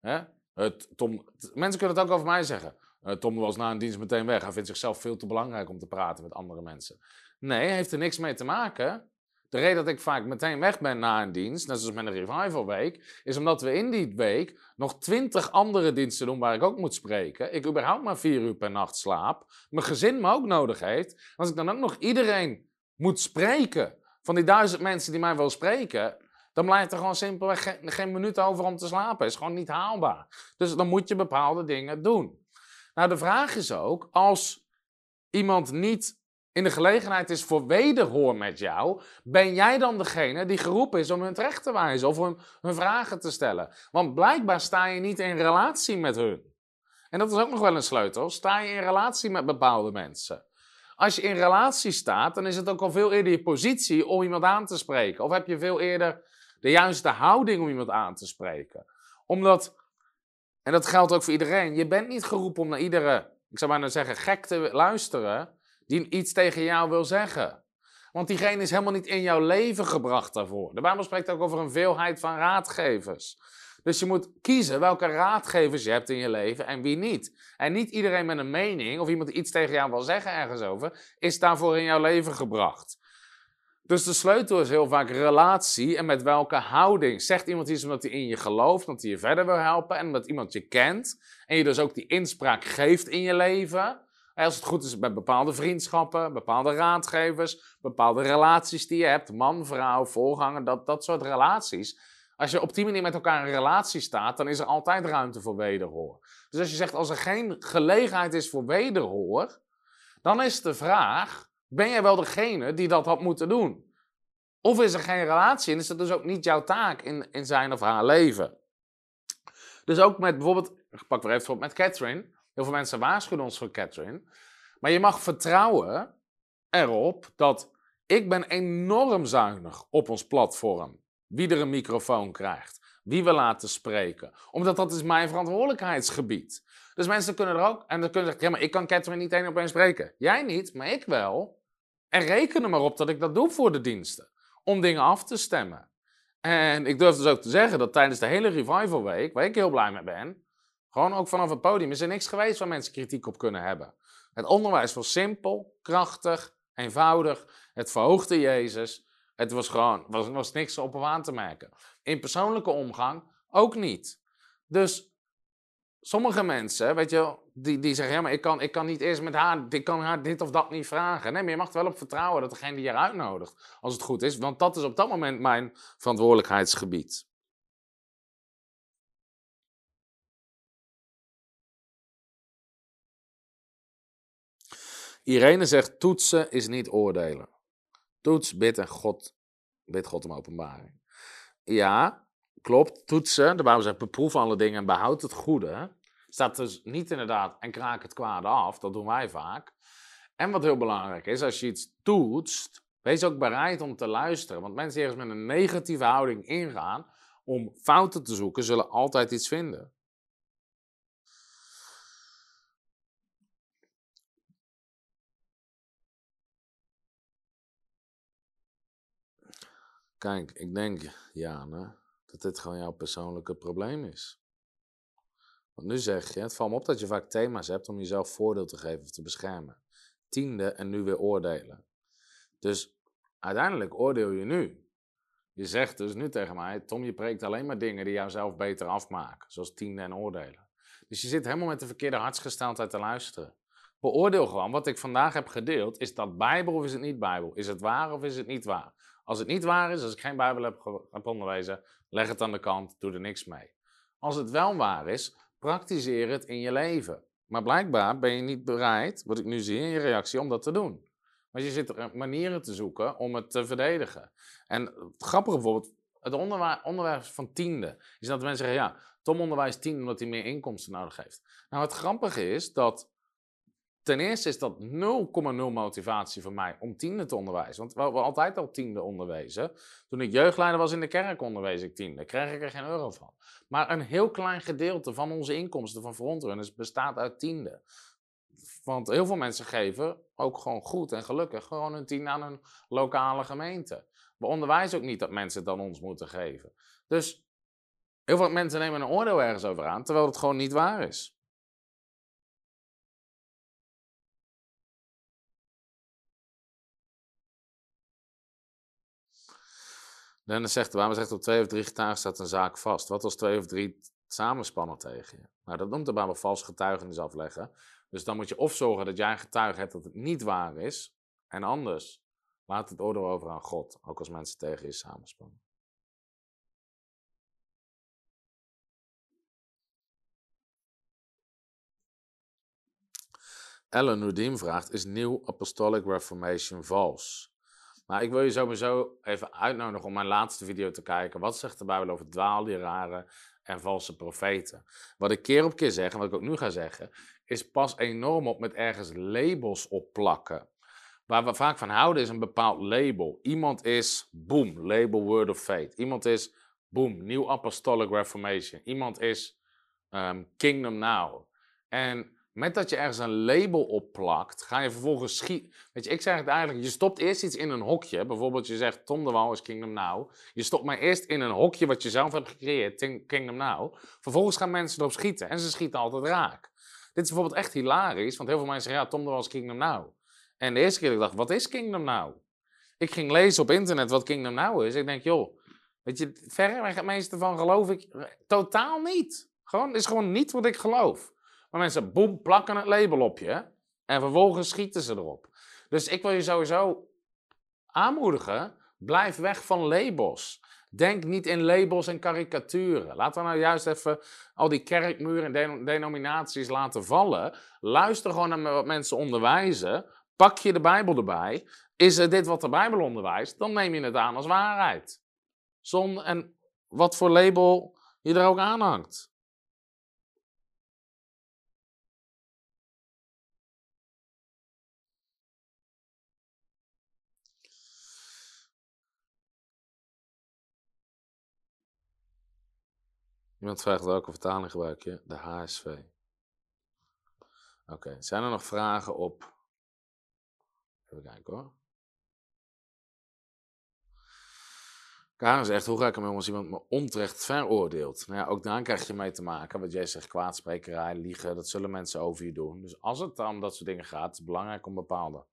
Hè, het, Tom, mensen kunnen het ook over mij zeggen. Uh, Tom was na een dienst meteen weg. Hij vindt zichzelf veel te belangrijk om te praten met andere mensen. Nee, heeft er niks mee te maken. De reden dat ik vaak meteen weg ben na een dienst, net zoals met een revival week, is omdat we in die week nog twintig andere diensten doen waar ik ook moet spreken. Ik überhaupt maar vier uur per nacht slaap. Mijn gezin me ook nodig heeft. Als ik dan ook nog iedereen moet spreken, van die duizend mensen die mij willen spreken, dan blijft er gewoon simpelweg geen, geen minuut over om te slapen. is gewoon niet haalbaar. Dus dan moet je bepaalde dingen doen. Nou, de vraag is ook, als iemand niet in de gelegenheid is voor wederhoor met jou, ben jij dan degene die geroepen is om hun terecht te wijzen of om hun vragen te stellen? Want blijkbaar sta je niet in relatie met hun. En dat is ook nog wel een sleutel. Sta je in relatie met bepaalde mensen? Als je in relatie staat, dan is het ook al veel eerder je positie om iemand aan te spreken. Of heb je veel eerder de juiste houding om iemand aan te spreken. Omdat, en dat geldt ook voor iedereen, je bent niet geroepen om naar iedere, ik zou maar zeggen, gek te luisteren die iets tegen jou wil zeggen. Want diegene is helemaal niet in jouw leven gebracht daarvoor. De Bijbel spreekt ook over een veelheid van raadgevers. Dus je moet kiezen welke raadgevers je hebt in je leven en wie niet. En niet iedereen met een mening of iemand die iets tegen jou wil zeggen ergens over, is daarvoor in jouw leven gebracht. Dus de sleutel is heel vaak relatie en met welke houding. Zegt iemand iets omdat hij in je gelooft, omdat hij je verder wil helpen en omdat iemand je kent. En je dus ook die inspraak geeft in je leven. Als het goed is bij bepaalde vriendschappen, bepaalde raadgevers, bepaalde relaties die je hebt, man, vrouw, voorganger, dat, dat soort relaties. Als je op die manier met elkaar in relatie staat, dan is er altijd ruimte voor wederhoor. Dus als je zegt, als er geen gelegenheid is voor wederhoor, dan is de vraag, ben jij wel degene die dat had moeten doen? Of is er geen relatie en is dat dus ook niet jouw taak in, in zijn of haar leven? Dus ook met bijvoorbeeld, ik pak weer even op met Catherine. Heel veel mensen waarschuwen ons voor Catherine. Maar je mag vertrouwen erop dat ik ben enorm zuinig op ons platform wie er een microfoon krijgt, wie we laten spreken. Omdat dat is mijn verantwoordelijkheidsgebied. Dus mensen kunnen er ook, en dan kunnen ze zeggen, ja, maar ik kan Catherine niet één op één spreken. Jij niet, maar ik wel. En reken er maar op dat ik dat doe voor de diensten. Om dingen af te stemmen. En ik durf dus ook te zeggen dat tijdens de hele Revival Week, waar ik heel blij mee ben, gewoon ook vanaf het podium, is er niks geweest waar mensen kritiek op kunnen hebben. Het onderwijs was simpel, krachtig, eenvoudig. Het verhoogde Jezus. Het was gewoon, was, was niks op aan te merken. In persoonlijke omgang ook niet. Dus sommige mensen, weet je, die, die zeggen, ja, maar ik kan, ik kan niet eerst met haar, ik kan haar dit of dat niet vragen. Nee, maar je mag er wel op vertrouwen dat degene die je uitnodigt, als het goed is, want dat is op dat moment mijn verantwoordelijkheidsgebied. Irene zegt, toetsen is niet oordelen. Toets, bid en God, bid God om openbaring. Ja, klopt. Toetsen, de Bijbel zegt beproef alle dingen en behoud het goede. Staat dus niet inderdaad en kraak het kwade af. Dat doen wij vaak. En wat heel belangrijk is, als je iets toetst, wees ook bereid om te luisteren. Want mensen die ergens met een negatieve houding ingaan om fouten te zoeken, zullen altijd iets vinden. Kijk, ik denk, Jane, dat dit gewoon jouw persoonlijke probleem is. Want nu zeg je, het valt me op dat je vaak thema's hebt om jezelf voordeel te geven of te beschermen. Tiende en nu weer oordelen. Dus uiteindelijk oordeel je nu. Je zegt dus nu tegen mij, Tom, je preekt alleen maar dingen die jouzelf beter afmaken. Zoals tiende en oordelen. Dus je zit helemaal met de verkeerde hartsgesteldheid te luisteren. Beoordeel gewoon wat ik vandaag heb gedeeld. Is dat Bijbel of is het niet Bijbel? Is het waar of is het niet waar? Als het niet waar is, als ik geen Bijbel heb, heb onderwezen, leg het aan de kant, doe er niks mee. Als het wel waar is, praktiseer het in je leven. Maar blijkbaar ben je niet bereid, wat ik nu zie in je reactie, om dat te doen. Want je zit er manieren te zoeken om het te verdedigen. En het grappige bijvoorbeeld, het onderwijs van tiende, is dat mensen zeggen, ja, Tom onderwijs tiende omdat hij meer inkomsten nodig heeft. Nou, het grappige is dat ten eerste is dat 0,0 motivatie voor mij om tiende te onderwijzen. Want we hebben altijd al tiende onderwezen. Toen ik jeugdleider was in de kerk onderwees ik tiende. Kreeg ik er geen euro van. Maar een heel klein gedeelte van onze inkomsten van frontrunners bestaat uit tiende. Want heel veel mensen geven, ook gewoon goed en gelukkig, gewoon een tiende aan een lokale gemeente. We onderwijzen ook niet dat mensen het aan ons moeten geven. Dus heel veel mensen nemen een oordeel ergens over aan, terwijl het gewoon niet waar is. Dennis zegt, waarom zegt op twee of drie getuigen staat een zaak vast? Wat als twee of drie samenspannen tegen je? Nou, dat noemt de Bijbel vals getuigenis afleggen. Dus dan moet je of zorgen dat jij een getuige hebt dat het niet waar is. En anders, laat het oordeel over aan God. Ook als mensen tegen je samenspannen. Ellen Nudim vraagt, is New Apostolic Reformation vals? Maar ik wil je sowieso even uitnodigen om mijn laatste video te kijken. Wat zegt de Bijbel over dwaalleraren en valse profeten? Wat ik keer op keer zeg, en wat ik ook nu ga zeggen, is pas enorm op met ergens labels opplakken. Waar we vaak van houden is een bepaald label. Iemand is, boom, label Word of Faith. Iemand is, boom, New Apostolic Reformation. Iemand is um, Kingdom Now. En met dat je ergens een label opplakt, ga je vervolgens schieten. Weet je, ik zeg het eigenlijk, je stopt eerst iets in een hokje. Bijvoorbeeld, je zegt Tom de Wal is Kingdom Now. Je stopt maar eerst in een hokje wat je zelf hebt gecreëerd, Kingdom Now. Vervolgens gaan mensen erop schieten en ze schieten altijd raak. Dit is bijvoorbeeld echt hilarisch, want heel veel mensen zeggen, ja, Tom de Wal is Kingdom Now. En de eerste keer dat ik dacht, wat is Kingdom Now? Ik ging lezen op internet wat Kingdom Now is. Ik denk, joh, weet je, verreweg het meeste van geloof ik totaal niet. Gewoon, is gewoon niet wat ik geloof. Maar mensen, boem, plakken het label op je. En vervolgens schieten ze erop. Dus ik wil je sowieso aanmoedigen, blijf weg van labels. Denk niet in labels en karikaturen. Laten we nou juist even al die kerkmuren en denominaties laten vallen. Luister gewoon naar wat mensen onderwijzen. Pak je de Bijbel erbij. Is er dit wat de Bijbel onderwijst? Dan neem je het aan als waarheid. Zon en wat voor label je er ook aan hangt. Iemand vraagt welke vertaling gebruik je? De HSV. Oké, zijn er nog vragen op? Even kijken hoor. Karen zegt, hoe ga ik ermee om als iemand me onterecht veroordeelt? Nou ja, ook daar krijg je mee te maken. Wat jij zegt, kwaadsprekerij, liegen, dat zullen mensen over je doen. Dus als het dan om dat soort dingen gaat, is het belangrijk om bepaalde...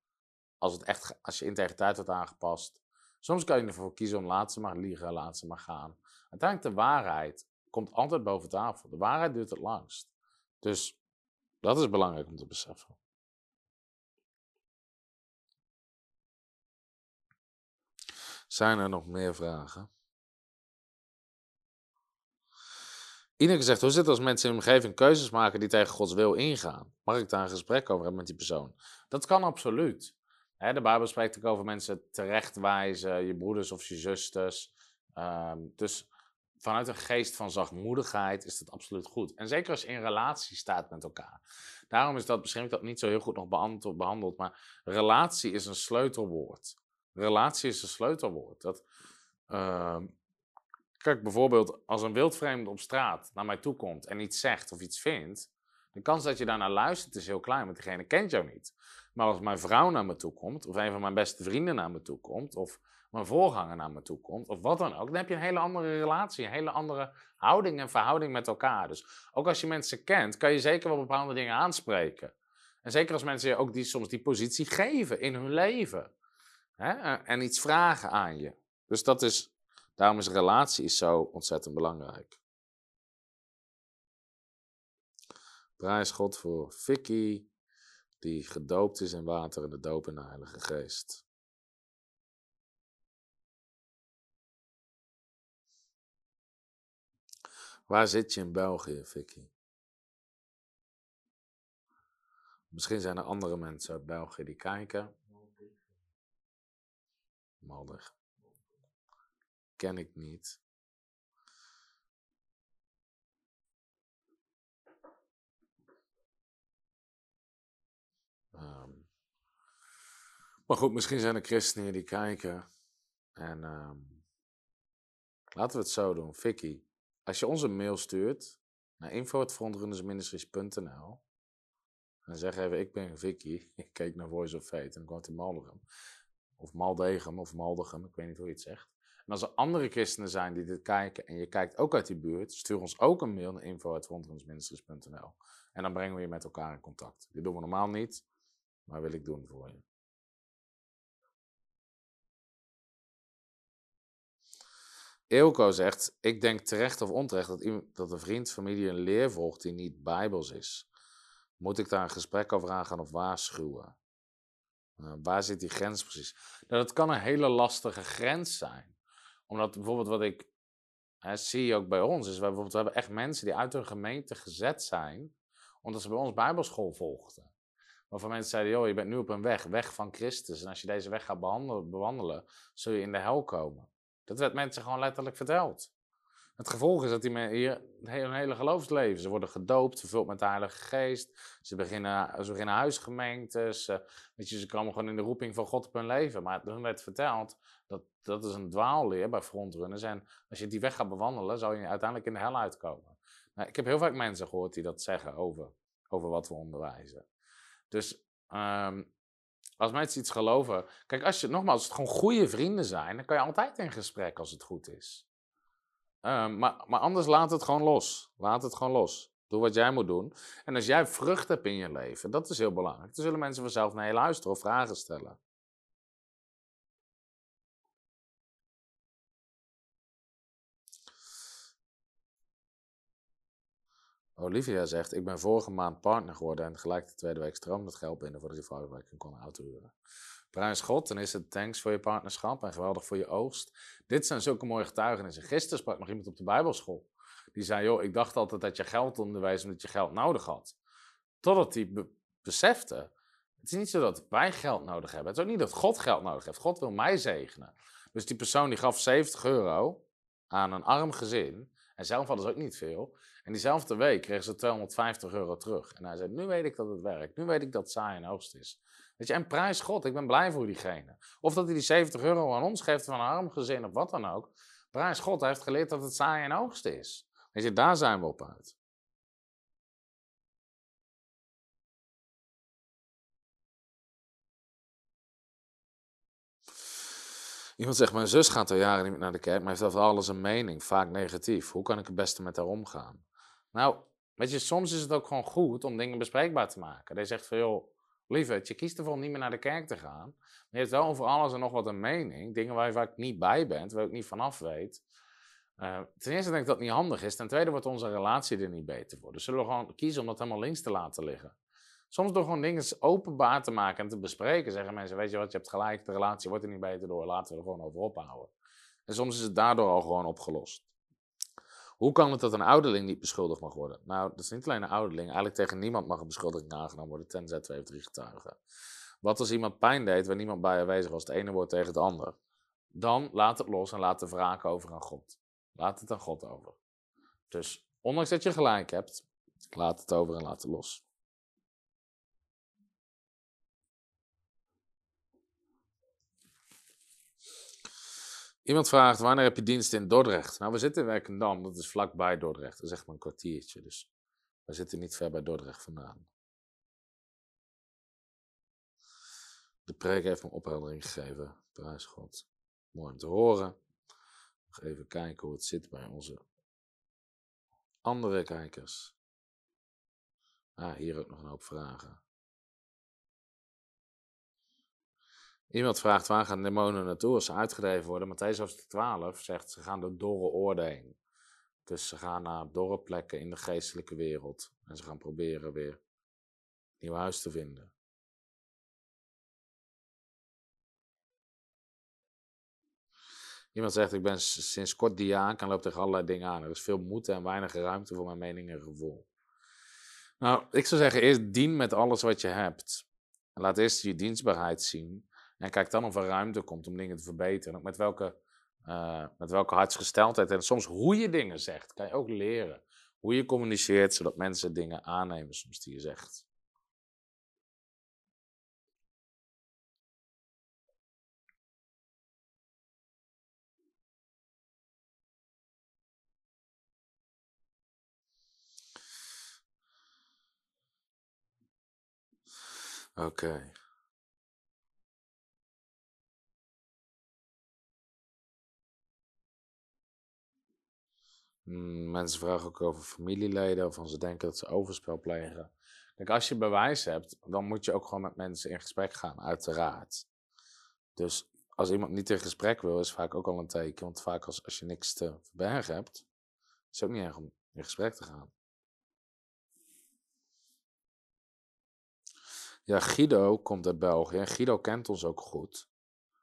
Als, het echt, als je integriteit wordt aangepast. Soms kan je ervoor kiezen om laat ze maar liegen, laat ze maar gaan. Uiteindelijk de waarheid komt altijd boven tafel. De waarheid duurt het langst. Dus dat is belangrijk om te beseffen. Zijn er nog meer vragen? Ineke zegt, hoe zit het als mensen in hun omgeving keuzes maken die tegen Gods wil ingaan? Mag ik daar een gesprek over hebben met die persoon? Dat kan absoluut. de Bijbel spreekt ook over mensen terechtwijzen, je broeders of je zusters. Ehm, dus vanuit een geest van zachtmoedigheid is dat absoluut goed. En zeker als je in relatie staat met elkaar. Daarom is dat, misschien dat niet zo heel goed nog behandeld, maar relatie is een sleutelwoord. Relatie is een sleutelwoord. Dat, uh, kijk, bijvoorbeeld als een wildvreemde op straat naar mij toe komt en iets zegt of iets vindt, de kans dat je daarnaar luistert is heel klein, want diegene kent jou niet. Maar als mijn vrouw naar me toe komt, of een van mijn beste vrienden naar me toe komt, of mijn voorganger naar me toe komt, of wat dan ook, dan heb je een hele andere relatie, een hele andere houding en verhouding met elkaar. Dus ook als je mensen kent, kan je zeker wel bepaalde dingen aanspreken. En zeker als mensen je ook die, soms die positie geven in hun leven. Hè? En iets vragen aan je. Dus dat is, daarom is relatie zo ontzettend belangrijk. Prijs God voor Vicky, die gedoopt is in water en de doop in de Heilige Geest. Waar zit je in België, Vicky? Misschien zijn er andere mensen uit België die kijken. Maldig. Ken ik niet. Ehm, maar goed, misschien zijn er christenen die kijken. En ehm, laten we het zo doen. Vicky, als je ons een mail stuurt naar info.frontrunnersministries.nl en zeg even, ik ben Vicky, ik kijk naar Voice of Fate en dan komt in Maldegem. Of Maldegem of Maldegem, ik weet niet hoe je het zegt. En als er andere christenen zijn die dit kijken en je kijkt ook uit die buurt, stuur ons ook een mail naar info.frontrunnersministries.nl en dan brengen we je met elkaar in contact. Dit doen we normaal niet, maar wil ik doen voor je. Eelco zegt, ik denk terecht of onterecht dat, iemand, dat een vriend, familie een leer volgt die niet bijbels is. Moet ik daar een gesprek over aangaan of waarschuwen? Uh, waar zit die grens precies? Nou, dat kan een hele lastige grens zijn. Omdat bijvoorbeeld wat ik hè, zie ook bij ons, is wij, bijvoorbeeld, we hebben echt mensen die uit hun gemeente gezet zijn, omdat ze bij ons bijbelschool volgden. Waarvan mensen zeiden, joh, je bent nu op een weg, weg van Christus. En als je deze weg gaat bewandelen, zul je in de hel komen. Dat werd mensen gewoon letterlijk verteld. Het gevolg is dat die hier een hele geloofsleven. Ze worden gedoopt, vervuld met de Heilige Geest. Ze beginnen, ze beginnen huisgemeentes. weet je, ze komen gewoon in de roeping van God op hun leven. Maar toen werd verteld dat dat is een dwaalleer bij frontrunners. En als je die weg gaat bewandelen, zal je uiteindelijk in de hel uitkomen. Nou, ik heb heel vaak mensen gehoord die dat zeggen over, over wat we onderwijzen. Dus um, als mensen iets geloven. Kijk, als je nogmaals, als het gewoon goede vrienden zijn, dan kan je altijd in gesprek als het goed is. Um, maar, maar anders laat het gewoon los. Laat het gewoon los. Doe wat jij moet doen. En als jij vrucht hebt in je leven, dat is heel belangrijk. Dan zullen mensen vanzelf naar je luisteren of vragen stellen. Olivia zegt, ik ben vorige maand partner geworden en gelijk de tweede week stroomde het geld binnen voordat die vrouw kon uithuren. Prijs God, dan is het thanks voor je partnerschap en geweldig voor je oogst. Dit zijn zulke mooie getuigenissen. Gisteren sprak nog iemand op de Bijbelschool. Die zei, joh, ik dacht altijd dat je geld onderwees omdat je geld nodig had. Totdat hij besefte, het is niet zo dat wij geld nodig hebben. Het is ook niet dat God geld nodig heeft. God wil mij zegenen. Dus die persoon die gaf 70 euro aan een arm gezin. En zelf hadden ze ook niet veel. En diezelfde week kregen ze 250 euro terug. En hij zei, nu weet ik dat het werkt. Nu weet ik dat saai en hoogst is. Weet je, en prijs God, ik ben blij voor diegene. Of dat hij die 70 euro aan ons geeft van een arm gezin of wat dan ook. Prijs God, hij heeft geleerd dat het saai en hoogst is. Weet daar zijn we op uit. Iemand zegt, mijn zus gaat al jaren niet meer naar de kerk, maar heeft over alles een mening, vaak negatief. Hoe kan ik het beste met haar omgaan? Nou, weet je, soms is het ook gewoon goed om dingen bespreekbaar te maken. Dat zegt van, joh, lieverd, je kiest ervoor om niet meer naar de kerk te gaan. Je hebt wel over alles en nog wat een mening. Dingen waar je vaak niet bij bent, waar ook niet vanaf weet. Uh, ten eerste denk ik dat het niet handig is. Ten tweede wordt onze relatie er niet beter voor. Dus zullen we gewoon kiezen om dat helemaal links te laten liggen. Soms door gewoon dingen openbaar te maken en te bespreken, zeggen mensen: Weet je wat, je hebt gelijk, de relatie wordt er niet beter door, laten we er gewoon over ophouden. En soms is het daardoor al gewoon opgelost. Hoe kan het dat een ouderling niet beschuldigd mag worden? Nou, dat is niet alleen een ouderling. Eigenlijk tegen niemand mag een beschuldiging aangenomen worden, tenzij twee of drie getuigen. Wat als iemand pijn deed waar niemand bij aanwezig was, het ene woord tegen het ander? Dan laat het los en laat de wraak over aan God. Laat het aan God over. Dus ondanks dat je gelijk hebt, laat het over en laat het los. Iemand vraagt, wanneer heb je dienst in Dordrecht? Nou, we zitten in Werkendam, dat is vlakbij Dordrecht. Dat is echt maar een kwartiertje, dus we zitten niet ver bij Dordrecht vandaan. De preek heeft me opheldering gegeven, prijs God. Mooi om te horen. Nog even kijken hoe het zit bij onze andere kijkers. Ah, hier ook nog een hoop vragen. Iemand vraagt waar gaan demonen naartoe als ze uitgedreven worden. Matthäus hoofdstuk 12 zegt ze gaan door dorre oordelen. Dus ze gaan naar dorre plekken in de geestelijke wereld. En ze gaan proberen weer een nieuw huis te vinden. Iemand zegt, ik ben sinds kort diaan en loop tegen allerlei dingen aan. Er is veel moed en weinig ruimte voor mijn mening en gevoel. Nou, ik zou zeggen, eerst dien met alles wat je hebt. Laat eerst je dienstbaarheid zien. En kijk dan of er ruimte komt om dingen te verbeteren. En ook met welke, eh, met welke hartsgesteldheid. En soms hoe je dingen zegt, kan je ook leren. Hoe je communiceert, zodat mensen dingen aannemen soms die je zegt. Oké. Mensen vragen ook over familieleden of als ze denken dat ze overspel plegen. Kijk, als je bewijs hebt, dan moet je ook gewoon met mensen in gesprek gaan, uiteraard. Dus als iemand niet in gesprek wil, is vaak ook al een teken. Want vaak als, als je niks te verbergen hebt, is het ook niet erg om in gesprek te gaan. Ja, Guido komt uit België en Guido kent ons ook goed.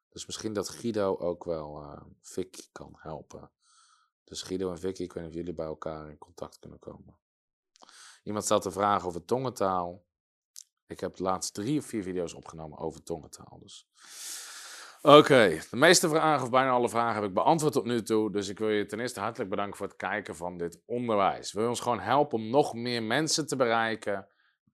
Dus misschien dat Guido ook wel Vicky kan helpen. Dus Guido en Vicky, ik weet niet of jullie bij elkaar in contact kunnen komen. Iemand stelt een vraag over tongentaal. Ik heb laatst drie of vier video's opgenomen over tongentaal. Dus. Oké, de meeste vragen, of bijna alle vragen, heb ik beantwoord tot nu toe. Dus ik wil je ten eerste hartelijk bedanken voor het kijken van dit onderwijs. Wil je ons gewoon helpen om nog meer mensen te bereiken?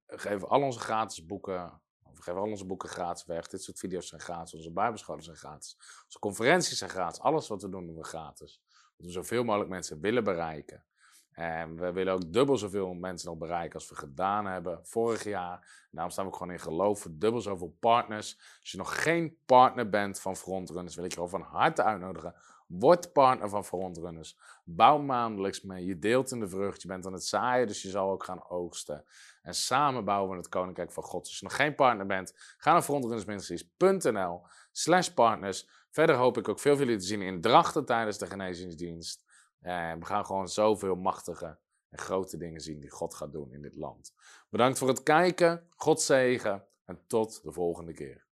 Geven al onze gratis boeken. We geven al onze boeken gratis weg. Dit soort video's zijn gratis. Onze bijbelscholen zijn gratis. Onze conferenties zijn gratis. Alles wat we doen, doen we gratis. Dat we zoveel mogelijk mensen willen bereiken. En we willen ook dubbel zoveel mensen nog bereiken als we gedaan hebben vorig jaar. Daarom staan we ook gewoon in geloof voor dubbel zoveel partners. Als je nog geen partner bent van Frontrunners, wil ik je gewoon van harte uitnodigen. Word partner van Frontrunners. Bouw maandelijks mee. Je deelt in de vrucht. Je bent aan het zaaien, dus je zal ook gaan oogsten. En samen bouwen we het Koninkrijk van God. Als je nog geen partner bent, ga naar frontrunnersministries.nl slash partners. Verder hoop ik ook veel van jullie te zien in Drachten tijdens de genezingsdienst. En we gaan gewoon zoveel machtige en grote dingen zien die God gaat doen in dit land. Bedankt voor het kijken. God zegen. En tot de volgende keer.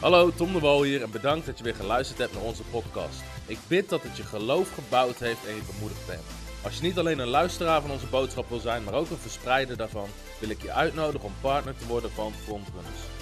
Hallo, Tom de Wol hier en bedankt dat je weer geluisterd hebt naar onze podcast. Ik bid dat het je geloof gebouwd heeft en je bemoedigd bent. Als je niet alleen een luisteraar van onze boodschap wil zijn, maar ook een verspreider daarvan, wil ik je uitnodigen om partner te worden van Frontrunners.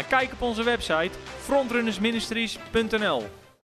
en kijk op onze website frontrunnersministries.nl.